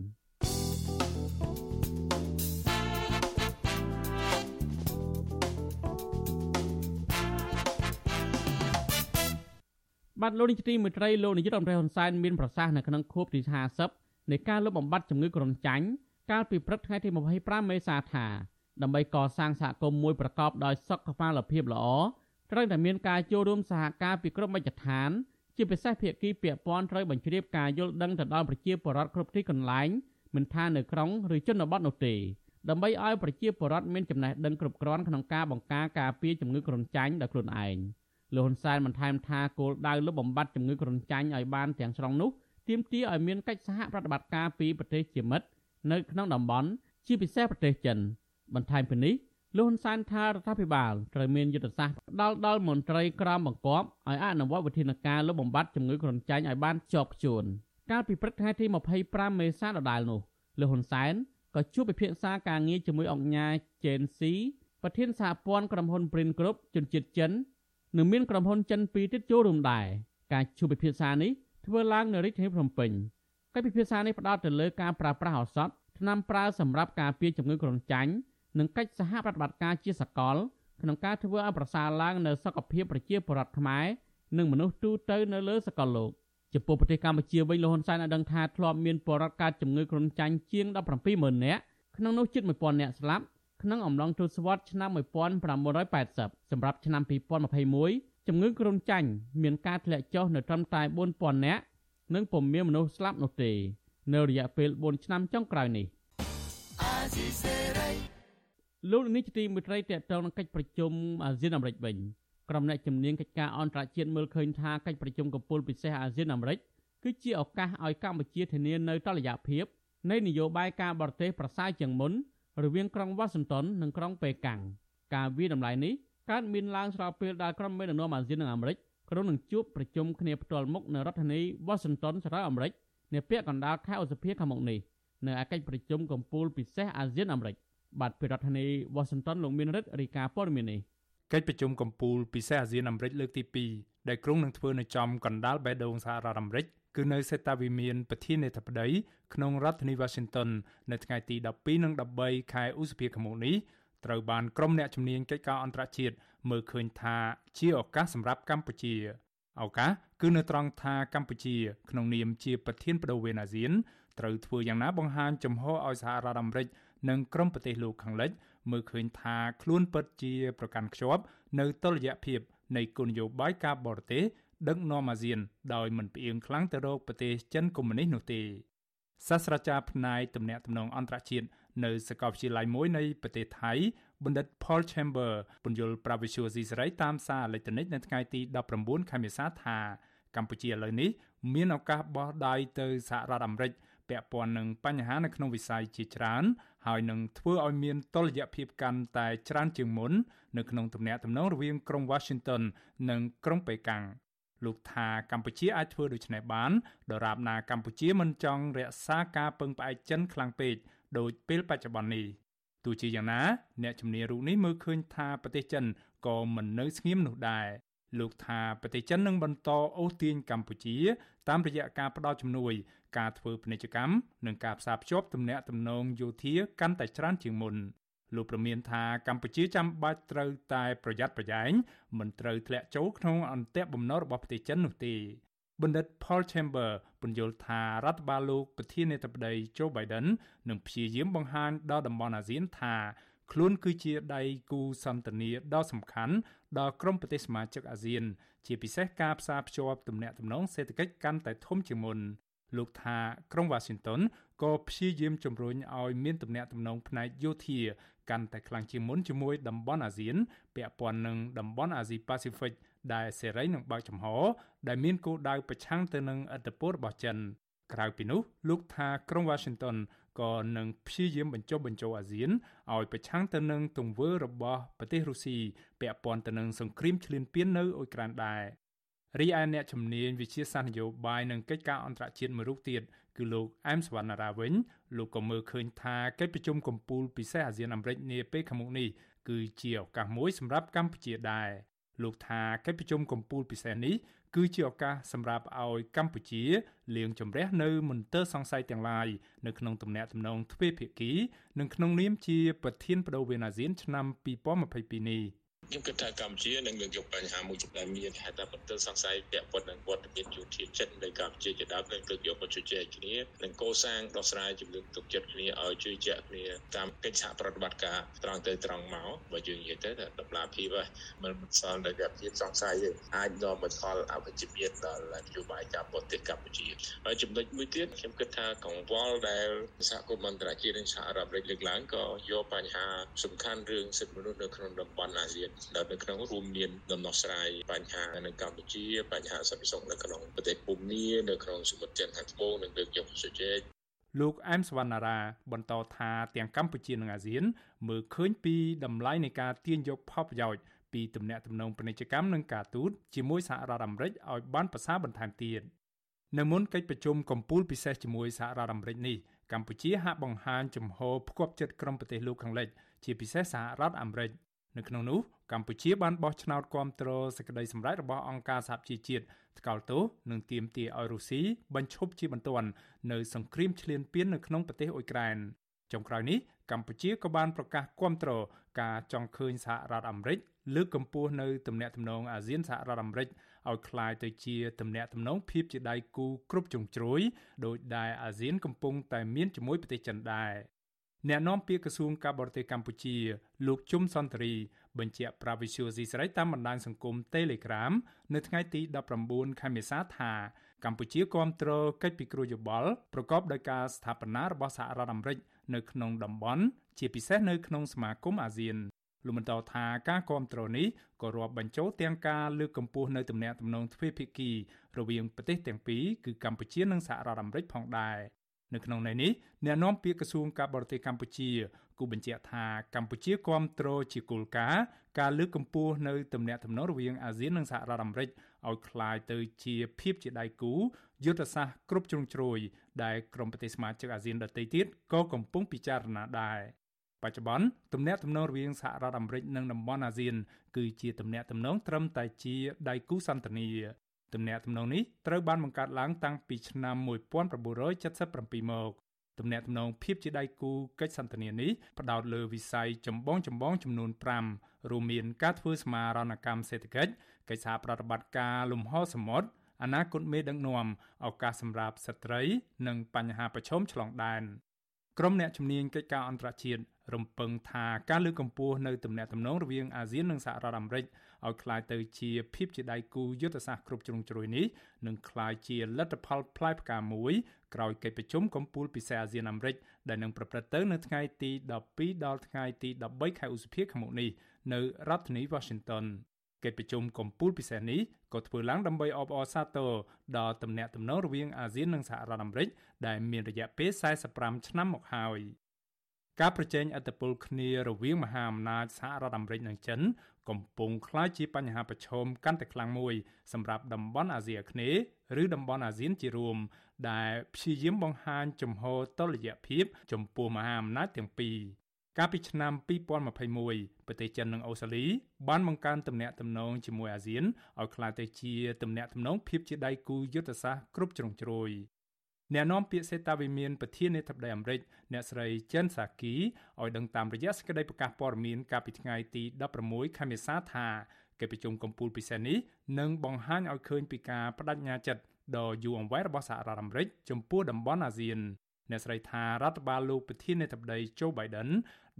បាទលោកនាយកទីមេត្រីលោកនាយករដ្ឋមន្ត្រីហ៊ុនសែនមានប្រសាសន៍នៅក្នុងខួបទី50នៃការលុបបំបាត់ជំងឺគ្រុនចាញ់កាលពីព្រឹកថ្ងៃទី25មេសាថាដើម្បីកសាងសហគមន៍មួយប្រកបដោយសុខភាពល្អត្រូវតែមានការចូលរួមសហការពីគ្រប់មជ្ឈដ្ឋាន ជាពិសេសភាគីពាក់ព័ន្ធត្រូវបញ្ជ្រាបការយល់ដឹងទៅដល់ប្រជាពលរដ្ឋគ្រប់ទីកន្លែងមិនថានៅក្រុងឬជនបទនោះទេដើម្បីឲ្យប្រជាពលរដ្ឋមានចំណេះដឹងគ្រប់គ្រាន់ក្នុងការបង្ការការពារជំងឺគ្រុនចាញ់ដោយខ្លួនឯង លោកហ៊ុនសែនបន្ថែមថាគោលដៅលុបបំបាត់ជំងឺគ្រុនចាញ់ឲ្យបានទាំងស្រុងនោះទាមទារឲ្យមានកិច្ចសហប្រតិបត្តិការពីប្រទេសជាមិត្តនៅក្នុងតំបន់ជាពិសេសប្រទេសចិន បន្ថែមពីនេះលោកហ៊ុនសែនថារដ្ឋាភិបាលត្រូវមានយុទ្ធសាស្ត្រផ្ដាល់ដល់មន្ត្រីក្រមបង្គាប់ឲ្យអនុវត្តវិធានការលុបបំបាត់ជំងឺគ្រុនចាញ់ឲ្យបានជាប់ជួនកាលពីព្រឹកថ្ងៃទី25មេសាដដែលនោះលោកហ៊ុនសែនក៏ជួបពិភាក្សាការងារជាមួយអង្គការជេនស៊ីប្រធានសហព័ន្ធក្រុមហ៊ុន Print Group ជនជាតិចិន និងមានក្រុមហ៊ុនចិនពីរទៀតចូលរួមដែរការជួបពិភាក្សានេះធ្វើឡើងនៅរាជធានីភ្នំពេញកិច្ចពិភាក្សានេះផ្ដោតទៅលើការប្រើប្រាស់ឱសថថ្នាំប្រើសម្រាប់ការពារជំងឺគ្រុនចាញ់និងកិច្ចសហប្រតិបត្តិការជាសកលក្នុងការធ្វើឲ្យប្រសើរឡើងនៅសុខភាពប្រជាពលរដ្ឋខ្មែរនិងមនុស្សទូទៅនៅលើសកលលោកចំពោះប្រទេសកម្ពុជាវិញលោកហ៊ុនសែនបានដឹងថាធ្លាប់មានពលរដ្ឋកើតជំងឺគ្រុនចាញ់ជាង170,000នាក់ក្នុងនោះជិត1000នាក់ស្លាប់ ក្នុងអំឡុងទសវត្សរ៍ឆ្នាំ1980សម្រាប់ឆ្នាំ2021ជំងឺគ្រុនចាញ់មានការធ្លាក់ចុះនៅត្រឹមតែ4000នាក់និងពុំមានមនុស្សស្លាប់នោះទេនៅរយៈពេល4ឆ្នាំចុងក្រោយនេះលោកនេះជាទីមេត្រីតេតងនឹងកិច្ចប្រជុំអាស៊ានអាមេរិកវិញក្រុមអ្នកជំនាញកិច្ចការអន្តរជាតិមើលឃើញថាកិច្ចប្រជុំកំពូលពិសេសអាស៊ានអាមេរិកគឺជាឱកាសឲ្យកម្ពុជាធានានៅតលយៈភាពនៃនយោបាយការបរទេសប្រសើរជាងមុន រវាងក្រុងវ៉ាស៊ីនតោននិងក្រុងប៉េកាំងការវាតម្លៃនេះកើតមានឡើងស្របពេលដែលក្រុមមេដឹកនាំអាស៊ាននិងអាមេរិកក្រុងនឹងជួបប្រជុំគ្នាផ្ទាល់មុខនៅរដ្ឋធានីវ៉ាស៊ីនតោនសហរដ្ឋអាមេរិកនាពេលកណ្ដាលខែឧសភាខាងមុខនេះនៅឯកិច្ចប្រជុំកំពូលពិសេសអាស៊ានអាមេរិកបាទពីរដ្ឋធានីវ៉ាស៊ីនតោនលោកមានរិទ្ធរាយការណ៍ព័ត៌មាននេះកិច្ចប្រជុំកំពូលពិសេសអាស៊ានអាមេរិកលើកទី2ដែលក្រុងនឹងធ្វើនៅចំកណ្ដាលបេះដូងសហរដ្ឋអាមេរិក គឺនៅសេតាវិមានប្រធានាធិបតីក្នុងរដ្ឋធានី Washington នៅថ្ងៃទី12និង13ខែឧសភាឆ្នាំនេះត្រូវបានក្រុមអ្នកជំនាញកិច្ចការអន្តរជាតិមើលឃើញថាជាឱកាសសម្រាប់កម្ពុជាឱកាសគឺនៅត្រង់ថាកម្ពុជា ក្នុងនាមជាប្រធានបដូវវេនអាស៊ានត្រូវធ្វើយ៉ាងណាបង្ហាញចំហឲ្យសហរដ្ឋអាមេរិកនិងក្រុមប្រទេសលោកខាងលិចមើលឃើញថាខ្លួនពិតជាប្រកាន់ខ្ជាប់ នៅតុល្យភាពនៃគោលនយោបាយការបរទេស ដឹកនាំអាស៊ាន ដោយមិនផ្អៀងខ្លាំងទៅរកប្រទេសចិនកុម្មុយនីសនោះទេសាស្ត្រាចារ្យផ្នែកទំនាក់ទំនងអន្តរជាតិនៅសាកលវិទ្យាល័យមួយនៃប្រទេសថៃបណ្ឌិត Paul Chamber ពន្យល់ប្រាវិសុយស៊ីសេរីតាមសារអេឡិចត្រូនិកនៅថ្ងៃទី19ខែមេសាថាកម្ពុជាឥឡូវនេះមានឱកាសបោះដៃទៅសហរដ្ឋអាមេរិកពាក់ព័ន្ធនឹងបញ្ហានៅក្នុងវិស័យជាច្រើន ហើយនឹងធ្វើឲ្យមានតុល្យភាពកាន់តែច្រើនជាងមុន នៅក្នុងទំនាក់ទំនងរវាងក្រុង Washington និងក្រុងប៉េកាំង លោកថាកម្ពុជាអាចធ្វើដូច្នេះបានដរាបណាកម្ពុជាមិនចង់រក្សាការពឹងផ្អែកចិនខ្លាំងពេកដូចពេលបច្ចុប្បន្ននេះទោះជាយ៉ាងណា អ្នកជំនាញរូបនេះមើលឃើញថាប្រទេសចិនក៏មិននៅស្ងៀមនោះដែរលោកថាប្រទេសចិននឹងបន្តអូសទាញកម្ពុជា តាមរយៈការផ្តល់ជំនួយ ការធ្វើពាណិជ្ជកម្មនិងការផ្សារភ្ជាប់ទំនាក់ទំនងយោធាកាន់តែច្រើនជាងមុន លោកប្រមានថាកម្ពុជាចាំបាច់ត្រូវតែប្រយ័ត្នប្រយែងមិនត្រូវធ្លាក់ចូលក្នុងអន្ទាក់បំណុលរបស់ប្រទេសចិននោះទេបណ្ឌិត Paul Chamber ពន្យល់ថារដ្ឋបាលលោកប្រធានាធិបតី Joe Biden នឹងព្យាយាមបង្ហាញដល់តំបន់អាស៊ានថាខ្លួនគឺជាដៃគូសន្តិនិកដ៏សំខាន់ដល់ក្រុមប្រទេសសមាជិកអាស៊ាន ជាពិសេសការផ្សារភ្ជាប់ទំនាក់ទំនងសេដ្ឋកិច្ចកាន់តែធំជាងមុនលោកថាក្រុង Washington ក៏ព្យាយាមជំរុញឲ្យមានទំនាក់ទំនងផ្នែកយោធា កាន់តែខ្លាំងជាងមុនជាមួយតំបន់អាស៊ានពាក់ព័ន្ធនឹងតំបន់អាស៊ីប៉ាស៊ីហ្វិកដែលសេរីនិងបើកចំហដែលមានគោលដៅប្រឆាំងទៅនឹងឥទ្ធិពលរបស់ចិនក្រៅពីនោះលោកថាក្រុង Washington ក៏នឹងព្យាយាមបញ្ចុះបញ្ចូលអាស៊ានឲ្យប្រឆាំងទៅនឹងទង្វើរបស់ប្រទេសរុស្ស៊ីពាក់ព័ន្ធទៅនឹងសង្គ្រាមឈ្លានពាននៅអ៊ុយក្រែនដែររីឯអ្នកជំនាញវិជាសាស្ត្រនយោបាយនិងកិច្ចការអន្តរជាតិមួយរូបទៀត គឺលោកអែមសវណ្ណារាវិញលោកក៏មើលឃើញថាកិច្ចប្រជុំកំពូលពិសេសអាស៊ានអាមេរិកនាពេលខាងមុខនេះគឺជាឱកាសមួយសម្រាប់កម្ពុជាដែរលោកថាកិច្ចប្រជុំកំពូលពិសេសនេះគឺជាឱកាសសម្រាប់ឲ្យកម្ពុជាលាងជម្រះនៅមន្ទិលសង្ស័យទាំងឡាយនៅក្នុងទំនាក់ទំនងទ្វេភាគីនិងក្នុងនាមជាប្រធានបដូវវេនអាស៊ានឆ្នាំ2022នេះ។ ខ្ញុំគិតថាកម្ពុជានឹងលើកយកបញ្ហាមួយចំនួនមានហេតុតែបន្ទិលសង្ស័យពាក់ព័ន្ធនឹងវត្តមានយោធាចិត្តនៃកម្ពុជាជាដើមនឹងលើកយកមកជជែកគ្នានិងកសាងដោះស្រាយជំនឿទុកចិត្តគ្នាឲ្យជួយជាក់គ្នាតាមកិច្ចសហប្រតិបត្តិការត្រង់ទៅត្រង់មកបើយើងនិយាយទៅតម្លាភាពហ្នឹងមិនមិនសល់នៅតែភាពសង្ស័យទេអាចនាំមកផលអវិជ្ជមានដល់នយោបាយការបរទេសកម្ពុជាហើយចំណុចមួយទៀតខ្ញុំគិតថាកង្វល់ដែលសហគមន៍អន្តរជាតិនិងសហរដ្ឋអាមេរិកលើកឡើងក៏យកបញ្ហាសំខាន់រឿងសិទ្ធិមនុស្សនៅក្នុងតំបន់អាស៊ានដែលនៅក្នុងរួមមានដំណោះស្រាយបញ្ហានៅកម្ពុជាបញ្ហាសន្តិសុខនៅក្នុងប្រទេសភូមានៅក្នុងសមុទ្រចិនខាងត្បូងនិងលើកយកជជែកលោកអែមសវណ្ណារាបន្តថាទាំងកម្ពុជានិងអាស៊ាន មើលឃើញពីតម្លៃនៃការទាញយកផលប្រយោជន៍ពីទំនាក់ទំនងពាណិជ្ជកម្មនិងការទូតជាមួយសហរដ្ឋអាមេរិកឲ្យបានប្រសើរបន្ថែមទៀតនៅមុនកិច្ចប្រជុំកំពូលពិសេសជាមួយសហរដ្ឋអាមេរិកនេះកម្ពុជាហាក់បង្ហាញជំហរផ្គប់ចិត្តក្រុមប្រទេសលោកខាងលិចជាពិសេសសហរដ្ឋអាមេរិកនៅក្នុងនោះ កម្ពុជាបានបោះឆ្នោតគាំទ្រសេចក្តីសម្រេចរបស់អង្គការសហជីវជាតិថ្កោលទោសនិងទាមទារឲ្យរុស្ស៊ីបញ្ឈប់ជាបន្ទាន់នៅសង្គ្រាមឈ្លានពាននៅក្នុងប្រទេសអ៊ុយក្រែនចុងក្រោយនេះកម្ពុជាក៏បានប្រកាសគាំទ្រការចង់ឃើញសហរដ្ឋអាមេរិកលើកកម្ពស់នៅទំនាក់ទំនងអាស៊ានសហរដ្ឋអាមេរិកឲ្យคล้ายទៅជាទំនាក់ទំនងភាពជាដៃគូគ្រប់ជ្រុងជ្រោយដោយដែលអាស៊ានកំពុងតែមានជាមួយប្រទេសចិនដែរ អ្នកនាំពាក្យក្រសួងការបរទេសកម្ពុជា លោកជុំសន្តិរីបញ្ជាក់ប្រាវិសុយស៊ីស្រីតាមបណ្ដាញសង្គម Telegram នៅថ្ងៃទី19ខែមេសាថាកម្ពុជាគ្រប់គ្រងកិច្ចពិគ្រោះយោបល់ប្រកបដោយការស្ថាបនារបស់សហរដ្ឋអាមេរិកនៅក្នុងតំបន់ជាពិសេសនៅក្នុងសមាគមអាស៊ានលោកបន្តថាការគ្រប់គ្រងនេះក៏រាប់បញ្ចូលទាំងការលើកកម្ពស់នៅទំនាក់ទំនងទ្វេភាគីរវាងប្រទេសទាំងពីរគឺកម្ពុជានិងសហរដ្ឋអាមេរិកផងដែរ នៅក្នុងន័យនេះអ្នកនាំពាក្យក្រសួងការបរទេសកម្ពុជាគូបញ្ជាក់ថាកម្ពុជាគ្រប់គ្រងជាគោលការណ៍ការលើកកម្ពស់នៅទំនាក់ទំនងរវាងអាស៊ាននិងសហរដ្ឋអាមេរិកឲ្យคล้ายទៅជាភាពជាដៃគូយុទ្ធសាស្ត្រគ្រប់ជ្រុងជ្រោយដែលក្រុមប្រទេសសមាជិកអាស៊ានដទៃទៀតក៏កំពុងពិចារណាដែរបច្ចុប្បន្នទំនាក់ទំនងរវាងសហរដ្ឋអាមេរិកនិងតំបន់អាស៊ានគឺជាទំនាក់ទំនងត្រឹមតែជាដៃគូសន្តិនិក ទំនាក់ទំនងនេះត្រូវបានបង្កើតឡើងតាំងពីឆ្នាំ1977មកទំនាក់ទំនងភាពជាដៃគូកិច្ចសន្ទនានេះផ្ដោតលើវិស័យចម្បងចម្បងចំនួន5រួមមានការធ្វើសមារណកម្មសេដ្ឋកិច្ចកិច្ចសហប្រតិបត្តិការលំហសមុទ្រអនាគតមេដឹកនាំឱកាសសម្រាប់ស្ត្រី និងបញ្ហាប្រឈមឆ្លងដែនក្រុមអ្នកជំនាញកិច្ចការអន្តរជាតិ រំពឹងថាការលើកកម្ពស់នៅទំនាក់ទំនងរវាងអាស៊ាននិងសហរដ្ឋអាមេរិកឲ្យក្លាយទៅជាភាពជាដៃគូយុទ្ធសាស្ត្រគ្រប់ជ្រុងជ្រោយនេះនឹងក្លាយជាលទ្ធផលផ្លែផ្កាមួយក្រោយកិច្ចប្រជុំកំពូលពិសេសអាស៊ានអាមេរិកដែលនឹងប្រព្រឹត្តទៅនៅថ្ងៃទី12ដល់ថ្ងៃទី13ខែឧសភាខាងមុខនេះនៅរដ្ឋធានី Washington កិច្ចប្រជុំកំពូលពិសេសនេះក៏ធ្វើឡើងដើម្បីអបអរសាទរដល់ទំនាក់ទំនងរវាងអាស៊ាននិងសហរដ្ឋអាមេរិកដែលមានរយៈពេល45ឆ្នាំមកហើយ។ ការប្រជែងអធិបុលគ្នារវាងមហាអំណាចសហរដ្ឋអាមេរិកនិងចិន កំពុងក្លាយជាបញ្ហាប្រឈមកាន់តែខ្លាំងមួយ សម្រាប់តំបន់អាស៊ីអាគ្នេយ៍ឬតំបន់អាស៊ានជារួម ដែលព្យាយាមបង្ហាញជំហរតុល្យភាព ចំពោះមហាអំណាចទាំងពីរកាលពីឆ្នាំ2021ប្រទេសចិននិងអូស្ត្រាលីបានបង្កើនទំនាក់ទំនងជាមួយអាស៊ានឲ្យក្លាយទៅជាទំនាក់ទំនងភាពជាដៃគូយុទ្ធសាស្ត្រគ្រប់ជ្រុងជ្រោយ អ្នកនាំពាក្យសេតាវិមានប្រធានាធិបតីអាមេរិកអ្នកស្រី Jen Psaki ឲ្យដឹងតាមរយៈសេចក្តីប្រកាសព័ត៌មានកាលពីថ្ងៃទី16ខែមេសាថាកិច្ចប្រជុំកំពូលពិសេសនេះនឹងបង្ហាញឲ្យឃើញពីការបដិញ្ញាចិត្តដ៏យូរអង្វែងរបស់សហរដ្ឋអាមេរិកចំពោះតំបន់អាស៊ានអ្នកស្រីថារដ្ឋបាលលោកប្រធានាធិបតី Joe Biden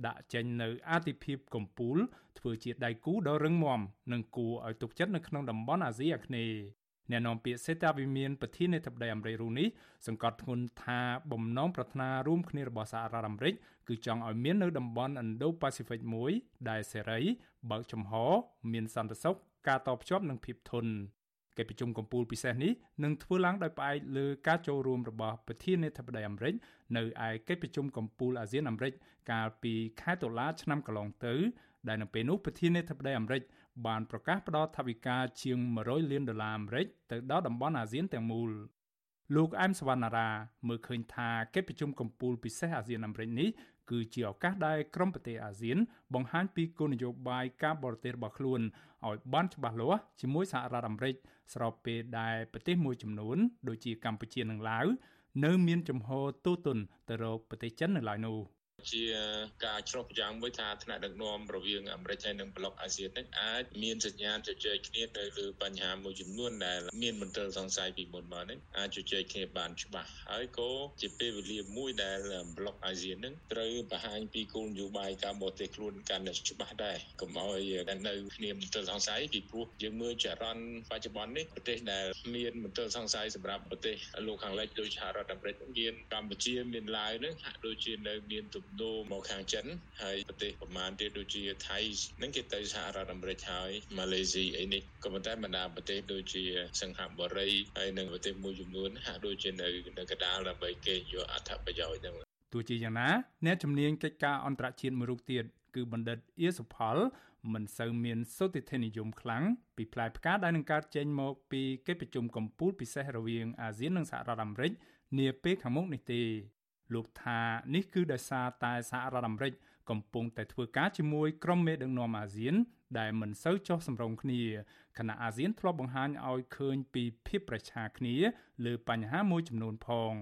ដាក់ចេញនៅអាទិភាពកម្ពុជាធ្វើជាដៃគូដ៏រឹងមាំនិងគួរឲ្យទុកចិត្តនៅក្នុងតំបន់អាស៊ីអាគ្នេយ៍ អ្នកនាំពាក្យសេតាវិមានប្រធានាធិបតីអាមេរិករូនេះសង្កត់ធ្ងន់ថាបំណងប្រាថ្នារួមគ្នារបស់សហរដ្ឋអាមេរិកគឺចង់ឲ្យមាននៅតំបន់ Indo-Pacific មួយដែលសេរីបើកចំហមានសន្តិសុខការតភ្ជាប់និងភាពធន់កិច្ចប្រជុំកំពូលពិសេសនេះនឹងធ្វើឡើងដោយផ្អែកលើការចូលរួមរបស់ប្រធានាធិបតីអាមេរិកនៅឯកិច្ចប្រជុំកំពូលអាស៊ានអាមេរិកកាលពីខែតុលាឆ្នាំកន្លងទៅ ដែលនៅពេលនោះប្រធានាធិបតីអាមេរិក បានប្រកាសផ្តល់ថវិកាជាង100លានដុល្លារអាមេរិកទៅដល់តំបន់អាស៊ានទាំងមូលលោកអែមសវណ្ណារាមើលឃើញថាកិច្ចប្រជុំកំពូលពិសេសអាស៊ានអាមេរិកនេះគឺជាឱកាសដែលក្រុមប្រទេសអាស៊ាន បង្ហាញពីគោលនយោបាយការបរទេសរបស់ខ្លួនឲ្យបានច្បាស់លាស់ជាមួយសហរដ្ឋអាមេរិកស្របពេលដែលប្រទេសមួយចំនួន ដូចជាកម្ពុជានិងឡាវនៅមានចំហទូទុនទៅរកប្រទេសចិននៅឡើយនោះ ជាការឆ្លុះប្រយ៉ាងមួយថាថ្នាក់ដឹកនាំរវាងអាមេរិកហើយនិងប្លុកអាស៊ាននេះអាចមានសញ្ញាជជែកគ្នាទៅលើបញ្ហាមួយចំនួនដែលមានមន្ទិលសង្ស័យពីមុនមកនេះអាចជជែកគ្នាបានច្បាស់ហើយក៏ជាពេលវេលាមួយដែលប្លុកអាស៊ាននឹងត្រូវបង្ហាញពីគោលនយោបាយការបរទេសខ្លួនកាន់តែច្បាស់ដែរកុំឲ្យតែនៅគ្នាមន្ទិលសង្ស័យពីព្រោះយើងមើលចរន្តបច្ចុប្បន្ននេះប្រទេសដែលមានមន្ទិលសង្ស័យសម្រាប់ប្រទេសលោកខាងលិចដូចសហរដ្ឋអាមេរិកមានកម្ពុជាមានឡាវនឹងហាក់ដូចជានៅមានទំដូរមកខាងចិនហើយប្រទេសប្រមាណទៀតដូចជាថៃនឹងគេទៅសហរដ្ឋអាមេរិកហើយម៉ាឡេស៊ីអីនេះក៏ប៉ុន្តែបណ្ដាប្រទេសដូចជាសិង្ហបុរីហើយនិងប្រទេសមួយចំនួនហាក់ដូចជានៅនៅកណ្ដាលដើម្បីគេយកអត្ថប្រយោជន៍ហ្នឹងទោះជាយ៉ាងណាអ្នកជំនាញកិច្ចការអន្តរជាតិមួយរូបទៀតគឺបណ្ឌិតអៀសុផល មិនសូវមានសុតិធិនិយមខ្លាំងពីផ្លែផ្កាដែលនឹងកើតចេញមកពីកិច្ចប្រជុំកំពូលពិសេសរវាងអាស៊ាននិងសហរដ្ឋអាមេរិកនាពេលខាងមុខនេះទេ លោកថានេះគឺដោយសារតែសហរដ្ឋអាមេរិកកំពុងតែធ្វើការជាមួយក្រុមមេដឹកនាំអាស៊ាន ដែលមិនសូវចុះសម្រុងគ្នាខណៈអាស៊ានធ្លាប់បង្ហាញឲ្យឃើញពីភាពប្រឆាគ្នាលើបញ្ហាមួយចំនួនផង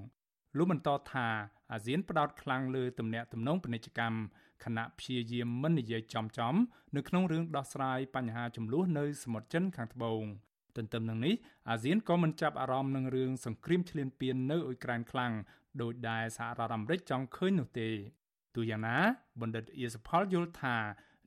លោកបន្តថាអាស៊ានផ្ដោតខ្លាំងលើទំនាក់ទំនងពាណិជ្ជកម្មខណៈព្យាយាមមិននិយាយចំចំនៅក្នុងរឿងដោះស្រាយបញ្ហាចំនួននៅសមុទ្រចិនខាងត្បូងទន្ទឹមនឹងនេះអាស៊ានក៏មិនចាប់អារម្មណ៍នឹងរឿងសង្គ្រាមឈ្លានពាននៅអ៊ុយក្រែនខ្លាំង ដោយដែលសហរដ្ឋអាមេរិកចង់ឃើញនោះទេទូយ៉ាងណាបណ្ឌិតអៀសផលយល់ថា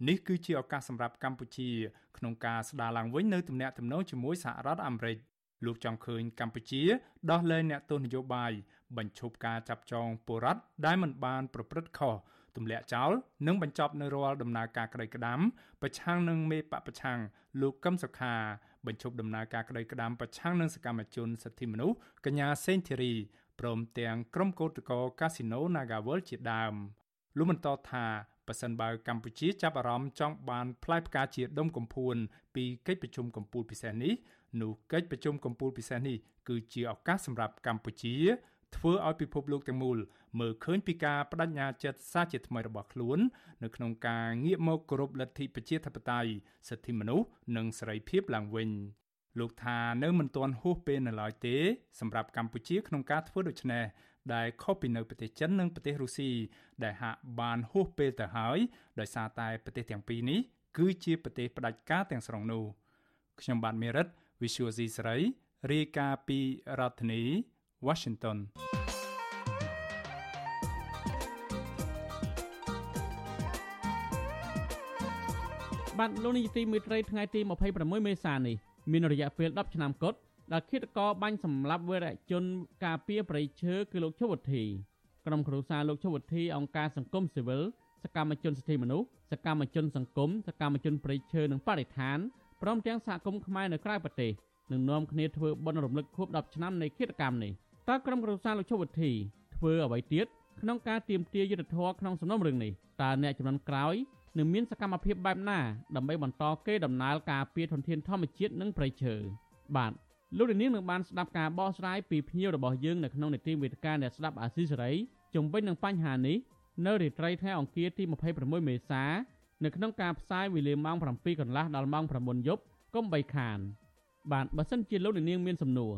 នេះគឺជាឱកាសសម្រាប់កម្ពុជាក្នុងការស្ដារឡើងវិញនៅទំនាក់ទំនងជាមួយសហរដ្ឋអាមេរិកលោកចង់ឃើញកម្ពុជាដោះលែងអ្នកទោសនយោបាយបញ្ឈប់ការចាប់ចងពលរដ្ឋដែលមិនបានប្រព្រឹត្តខុសទម្លាក់ចោលនិងបញ្ចប់នៅរាល់ដំណើរការក្តីក្តាំប្រឆាំងនឹងមេបពប្រឆាំងលោកកឹមសុខាបញ្ឈប់ដំណើរការក្តីក្តាំប្រឆាំងនឹងសកម្មជនសិទ្ធិមនុស្សកញ្ញាសេងធីរី ព្រមទាំងក្រុមកោតក្រកាស៊ីណូ Nagawal ជាដើមលោកបន្តថាប៉ះសិនបើកម្ពុជាចាប់អារម្មណ៍ចង់បានផ្លែផ្កាជាដុំកំភួនពីកិច្ចប្រជុំកំពូលពិសេសនេះនោះកិច្ចប្រជុំកំពូលពិសេសនេះគឺជាឱកាសសម្រាប់កម្ពុជាធ្វើឲ្យពិភពលោកទាំងមូលមើលឃើញពីការបដិញ្ញាចិត្តសាជាថ្មីរបស់ខ្លួន នៅក្នុងការងាកមកគោរពលទ្ធិប្រជាធិបតេយ្យសិទ្ធិមនុស្សនិងសេរីភាពឡើងវិញ លោកថានៅមិនទាន់ហួសពេលនៅឡើយទេសម្រាប់កម្ពុជាក្នុងការធ្វើដូច្នេះដែលខុសពីនៅប្រទេសចិននិងប្រទេសរុស្ស៊ីដែលហាក់បានហួសពេលទៅហើយដោយសារតែប្រទេសទាំងពីរនេះគឺជាប្រទេសផ្ដាច់ការទាំងស្រុងនោះខ្ញុំបាទមេរិត Visual C ស្រីរាយការណ៍ពីរដ្ឋធានី Washington បាទលោកនាយទីមេត្រីថ្ងៃទី26មេសានេះ មានរយៈពេល10ឆ្នាំគត់ដែលឃាតករបាញ់សម្លាប់វេរជនការពារប្រៃឈើគឺលោកឈុវុធីក្រុមគ្រួសារលោកឈុវុធីអង្គការសង្គមស៊ីវិលសកម្មជនសិទ្ធិមនុស្សសកម្មជនសង្គមសកម្មជនប្រៃឈើនិងបរិស្ថានព្រមទាំងសហគមន៍ខ្មែរនៅក្រៅប្រទេសនឹងនាំគ្នាធ្វើបុណ្យរំលឹកខួប10ឆ្នាំនៃឃាតកម្មនេះតើក្រុមគ្រួសារលោកឈុវុធីធ្វើអ្វីទៀតក្នុងការទៀមទាយុទ្ធធរក្នុងសំណុំរឿងនេះតើអ្នកចំនួនក្រោយ នឹងមានសកម្មភាពបែបណាដើម្បីបន្តកេរដំណើរការពារធនធានធម្មជាតិនិងប្រៃឈើបាទលោកនាងនឹងបានស្ដាប់ការបកស្រាយពីភ្ញៀវរបស់យើងនៅក្នុងនីតិវេទិកាអ្នកស្ដាប់អាស៊ីសេរីជំវិញនឹងបញ្ហានេះនៅរាត្រីថ្ងៃអង្គារទី26មេសានៅក្នុងការផ្សាយវេលាម៉ោង7កន្លះដល់ម៉ោង9យប់កុំបីខាន បាទបើសិនជាលោកនាងមានសំណួរ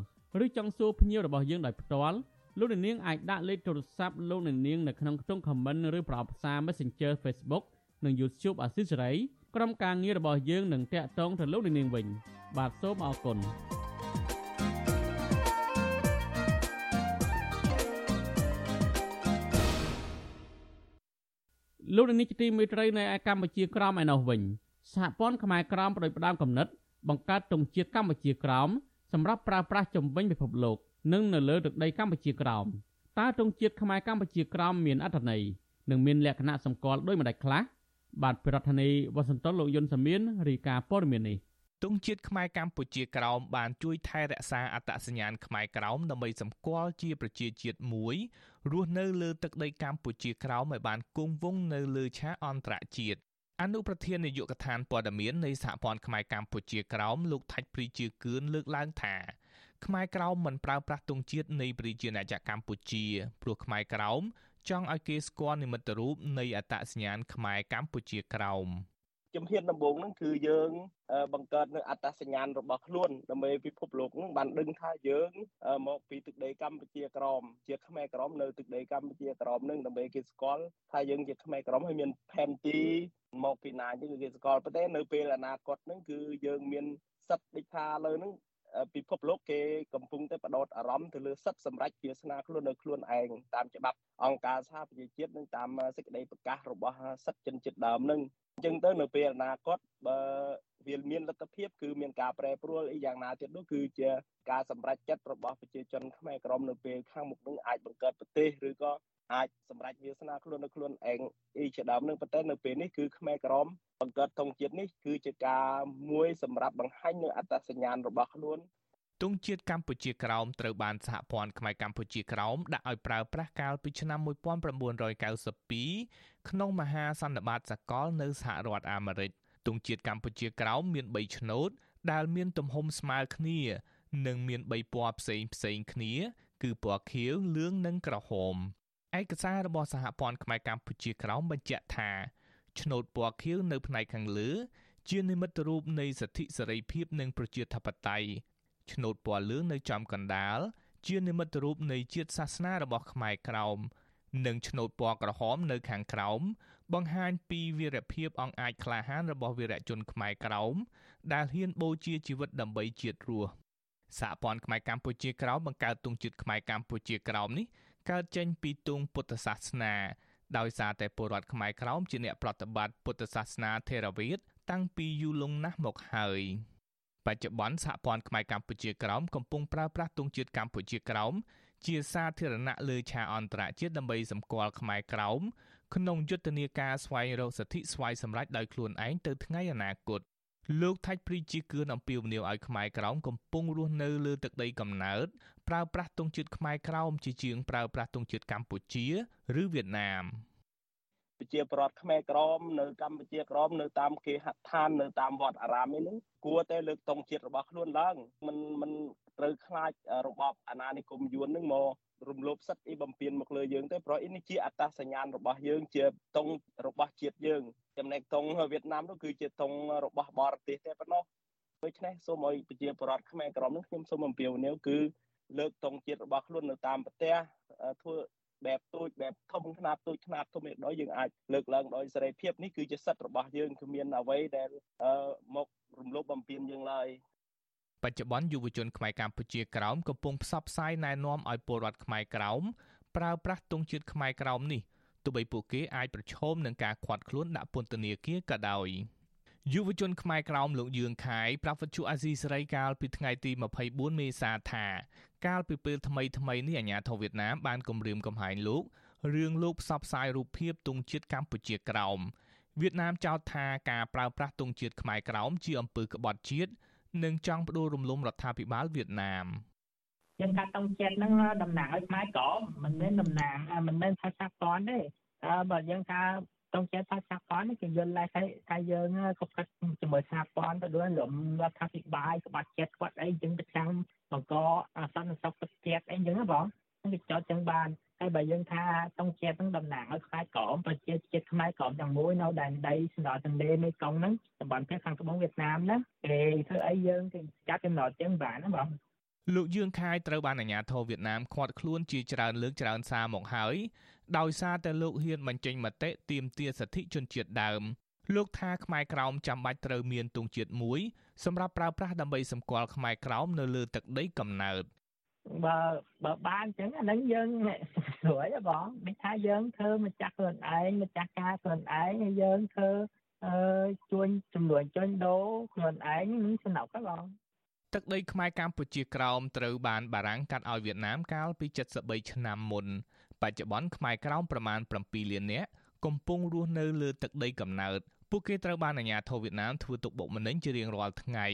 ឬចង់សួរភ្ញៀវរបស់យើងដោយផ្ទាល់លោកនាងអាចដាក់លេខទូរស័ព្ទលោកនាងនៅក្នុងខ្ទង់ comment ឬប្រអប់សារ Messenger Facebook និង YouTube អាស៊ីសេរីក្រុមការងាររបស់យើងនឹងតាក់ទងទៅលោកនាងវិញ បាទសូមអរគុណលោកនាងជាទីមេត្រីនៅឯកម្ពុជាក្រមឯណោះវិញសហព័ន្ធខ្មែរក្រមប្រដូចផ្ដាំកំណត់បង្កើតទង់ជាតិកម្ពុជាក្រមសម្រាប់ប្រើប្រាស់ជំវិញពិភពលោកនិងនៅលើទឹកដីកម្ពុជាក្រមតើទង់ជាតិខ្មែរកម្ពុជាក្រមមានអត្ថន័យនិងមានលក្ខណៈសម្គាល់ដូចម្តេចខ្លះ បាទប្រធានាធិបតីវ៉ាស៊ីនតោនលោកយុនសាមៀនរាយការណ៍ព័ត៌មាននេះទង់ជាតិខ្មែរកម្ពុជាក្រោមបានជួយថែរក្សាអត្តសញ្ញាណខ្មែរក្រោមដើម្បីសម្គាល់ជាប្រជាជាតិមួយរស់នៅលើទឹកដីកម្ពុជាក្រោមឲ្យបានគង់វង្សនៅលើឆាកអន្តរជាតិអនុប្រធាននាយកដ្ឋានព័ត៌មាននៃសហព័ន្ធខ្មែរកម្ពុជាក្រោមលោកថាច់ព្រីជាគឿនលើកឡើងថាខ្មែរក្រោមមិនប្រើប្រាស់ទង់ជាតិនៃប្រជាណាចក្រកម្ពុជាព្រោះខ្មែរក្រោម ចង់ឲ្យគេស្គាល់និមិត្តរូបនៃអត្តសញ្ញាណខ្មែរកម្ពុជាក្រោមជំហានដំបូងហ្នឹងគឺយើងបង្កើតនៅអត្តសញ្ញាណរបស់ខ្លួនដើម្បីពិភពលោកហ្នឹងបានដឹងថាយើងមកពីទឹកដីកម្ពុជាក្រមជាខ្មែរក្រមនៅទឹកដីកម្ពុជាក្រមហ្នឹងដើម្បីគេស្គាល់ថាយើងជាខ្មែរក្រមហើយមានផែនទីមកពីណាចឹងគឺគេស្គាល់ប៉ុន្តែនៅពេលអនាគតហ្នឹងគឺយើងមានសិទ្ធិដូចថាលើហ្នឹង ពិភពលោកគេកំពុងតែបដោតអារម្មណ៍ទៅលើសិទ្ធិសម្រេចជាស្នាខ្លួននៅខ្លួនឯងតាមច្បាប់អង្គការសហប្រជាជាតិនិងតាមសេចក្តីប្រកាសរបស់សិទ្ធិជនជាតិដើមនឹងអញ្ចឹងទៅនៅពេលអនាគតបើវាមានលទ្ធភាពគឺមានការប្រែប្រួលអីយ៉ាងណាទៀតនោះគឺជាការសម្រេចចិត្តរបស់ប្រជាជនខ្មែរក្រមនៅពេលខាងមុខនឹងអាចបង្កើតប្រទេសឬក៏ អាចសម្រេចវាសនាខ្លួននៅខ្លួនឯងអីជាដើមនឹងប៉ុន្តែនៅពេលនេះគឺខ្មែរក្រមបង្កើតធម្មជាតិនេះគឺជាការមួយសម្រាប់បង្ហាញនៅអត្តសញ្ញាណរបស់ខ្លួនទង់ជាតិកម្ពុជាក្រោមត្រូវបានសហព័ន្ធខ្មែរកម្ពុជាក្រោមដាក់ឲ្យប្រើប្រាស់កាលពីឆ្នាំ1992ក្នុងមហាសន្និបាតសកលនៅសហរដ្ឋអាមេរិកទង់ជាតិកម្ពុជាក្រោមមាន3ឆ្នូតដែលមានទំហំស្មើគ្នា និងមាន3ពណ៌ផ្សេងផ្សេងគ្នា គឺពណ៌ខៀវលឿងនិងក្រហម ឯកសាររបស់សហព័ន្ធខ្មែរកម្ពុជាក្រោមបញ្ជាក់ថាឆ្នូតពណ៌ខៀវនៅផ្នែកខាងលើ ជានិមិត្តរូបនៃសិទ្ធិសេរីភាពនិងប្រជាធិបតេយ្យឆ្នូតពណ៌លឿងនៅចំកណ្ដាលជានិមិត្តរូបនៃជាតិសាសនារបស់ខ្មែរក្រោមនិងឆ្នូតពណ៌ក្រហមនៅខាងក្រោម បង្ហាញពីវីរភាពអង្អាចក្លាហានរបស់វីរជនខ្មែរក្រោមដែលហ៊ានបូជាជីវិតដើម្បីជាតិរស់សហព័ន្ធខ្មែរកម្ពុជាក្រោមបង្កើតទង់ជាតិខ្មែរកម្ពុជាក្រោមនេះ កើតចេញពីទង់ពុទ្ធសាសនាដោយសារតែពលរដ្ឋខ្មែរក្រោមជាអ្នកប្រតិបត្តិពុទ្ធសាសនាថេរវាទតាំងពីយូរលង់ណាស់មកហើយបច្ចុប្បន្នសហព័ន្ធខ្មែរកម្ពុជាក្រោមកំពុងប្រើប្រាស់ទង់ជាតិកម្ពុជាក្រោមជាសាធារណៈលើឆាកអន្តរជាតិដើម្បីសម្គាល់ខ្មែរក្រោមក្នុងយុទ្ធនាការស្វែងរកសិទ្ធិស្វ័យសម្រេចដោយខ្លួនឯងទៅថ្ងៃអនាគតលោកថាច់ព្រីជាគឿនអំពាវនាវឲ្យខ្មែរក្រោមកំពុងរស់នៅលើទឹកដីកំណើត ប្រើប្រាស់ទង់ជាតិខ្មែរក្រោមជាជាងប្រើប្រាស់ទង់ជាតិកម្ពុជាឬវៀតណាមប្រជាប្រដ្ឋខ្មែរក្រមនៅកម្ពុជាក្រមនៅតាមគេហដ្ឋាននៅតាមវត្តអារាមនេះគួរតែលើកទង់ជាតិរបស់ខ្លួនឡើងមិនមិនត្រូវខ្លាចរបបអាណានិគមយួននឹងមករំលោភសិទ្ធិអីបំពេញមកលើយើងទេព្រោះនេះជាអត្តសញ្ញាណរបស់យើងជាទង់របស់ជាតិយើង ចំណែកទង់វៀតណាមនោះគឺជាទង់របស់បរទេសទេប៉ុណ្ណោះដូច្នេះសូមឲ្យប្រជាពលរដ្ឋខ្មែរក្រមនេះខ្ញុំសូមអំពាវនាវគឺ លើកតង់ជាតិរបស់ខ្លួននៅតាមប្រទេសធ្វើបែបទូចបែបធំខ្នាតទូចខ្នាតធំនេះដោយយើងអាចលើកឡើងដោយសេរីភាពនេះគឺជាសិទ្ធិរបស់យើងគឺមានអ្វីដែលមករំលោភបំពានយើងឡើយបច្ចុប្បន្នយុវជនខ្មែរកម្ពុជាក្រោមកំពុងផ្សព្វផ្សាយណែនាំឲ្យពលរដ្ឋខ្មែរក្រោមប្រើប្រាស់ទង់ជាតិខ្មែរក្រោមនេះទោះបីពួកគេអាចប្រឈមនឹងការឃាត់ខ្លួនដាក់ពន្ធនាគារក៏ដោយយុវជនខ្មែរក្រោមលោកយឿងខៃប្រាប់វិទ្យុអាស៊ីសេរីកាលពីថ្ងៃទី24មេសាថា កាលពីពេលថ្មីថ្មីនេះអាញាធរវៀតណាមបានគម្រាមកំហែងលោករឿងលោកផ្សព្វផ្សាយរូបភាពទង់ជាតិកម្ពុជាក្រោមវៀតណាមចោទថាការប្រើប្រាស់ទង់ជាតិខ្មែរក្រោមជាអំពើក្បត់ជាតិនិងចង់ផ្ដួលរំលំរដ្ឋាភិបាលវៀតណាមយើងថាតុងចិត្តហ្នឹងតំណាងឲ្យខ្មែរក្រមមិនមែនតំណាងមិនមែនថាសាព័ន្ធទេអើបើយើងថា តុងចិត្តថាសាព័ន្ធគេយល់តែថាយើងក៏កាត់ជាមួយសាព័ន្ធទៅដូចលំរដ្ឋាភិបាលក្បាត់ចិត្តគាត់អីយើងទៅខាងបង្កសន្តិសុខទឹកចិត្តអីចឹងណាបងគេចោទចឹងបានហើយបើយើងថាតុងជាតិនឹងតំណាងឲ្យខ្មែរក្រមប្រជាជាតិខ្មែរក្រមទាំងមួយនៅដែនដីសម្រាប់ទន្លេមេគង្គហ្នឹងតំបន់ភាគខាងត្បូងវៀតណាមណាគេធ្វើអីយើងគេចាត់ចំណោទចឹងបានណាបងលោកយឿងខាយត្រូវបានអាជ្ញាធរវៀតណាមឃាត់ខ្លួនជាច្រើនលើកច្រើនសារមកហើយ ដោយសារតែលោកហ៊ានបញ្ចេញមតិទាមទារសិទ្ធិជនជាតិដើមលោកថាខ្មែរក្រោមចាំបាច់ត្រូវមានទង់ជាតិមួយសម្រាប់ប្រើប្រាស់ដើម្បីសម្គាល់ខ្មែរក្រោមនៅលើទឹកដីកំណើតបើបើបានអញ្ចឹងអានឹងយើងស្រួយហ៎បងមិនថាយើងធ្វើម្ចាស់ខ្លួនឯងម្ចាស់ការខ្លួនឯងហើយយើងធ្វើអឺជួញចំនួនចុញដូរខ្លួនឯងនឹងសំណុកហ៎បងទឹកដីខ្មែរកម្ពុជាក្រោមត្រូវបានបារាំងកាត់ឲ្យវៀតណាមកាលពី73ឆ្នាំមុន បច្ចុប្បន្នខ្មែរក្រោមប្រមាណ7លាននាក់កំពុងរស់នៅលើទឹកដីកំណើតពួកគេត្រូវបានអាជ្ញាធរវៀតណាមធ្វើទុកបុកម្នេញជារៀងរាល់ថ្ងៃ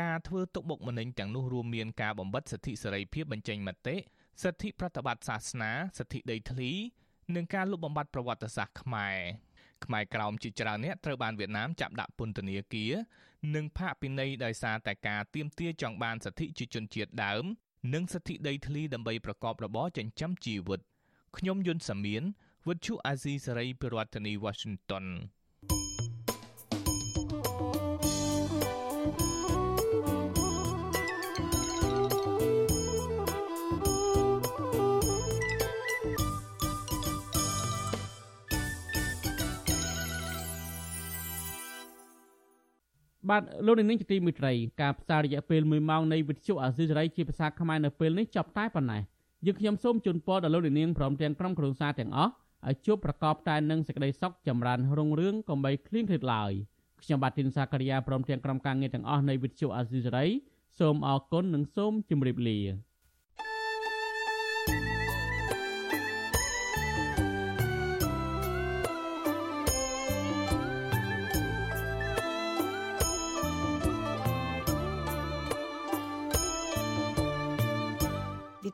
ការធ្វើទុកបុកម្នេញទាំងនោះរួមមានការបំបិទសិទ្ធិសេរីភាពបញ្ចេញមតិសិទ្ធិប្រតិបត្តិសាសនាសិទ្ធិដីធ្លីនិងការលុបបំបាត់ប្រវត្តិសាស្ត្រខ្មែរខ្មែរក្រោមជាច្រើនអ្នកត្រូវបានវៀតណាមចាប់ដាក់ពន្ធនាគារនិងផាកពិន័យដោយសារតែការទាមទារចង់បានសិទ្ធិជាជនជាតិដើម និងសិទ្ធិដីធ្លីដើម្បីប្រកបរបរចិញ្ចឹមជីវិត ខ្ញុំយុនសាមៀនវិទ្យុអាស៊ីសេរីពីរដ្ឋធានី Washington បាទលោកនាងជាទីមេត្រីការផ្សាយរយៈពេល1ម៉ោងនៃវិទ្យុអាស៊ីសេរីជាភាសាខ្មែរនៅពេលនេះចប់តែប៉ុណ្ណេះ យើងខ្ញុំសូមជូនពរដល់លោកនាងព្រមទាំងក្រុមគ្រួសារទាំងអស់ឲ្យជួបប្រកបតែនឹងសេចក្តីសុខចម្រើនរុងរឿងកុំបីឃ្លៀងឃ្លាតឡើយខ្ញុំបាទទីនសាករិយាព្រមទាំងក្រុមការងារទាំងអស់នៃវិទ្យុអាស៊ីសេរីសូមអរគុណនិងសូមជម្រាបលា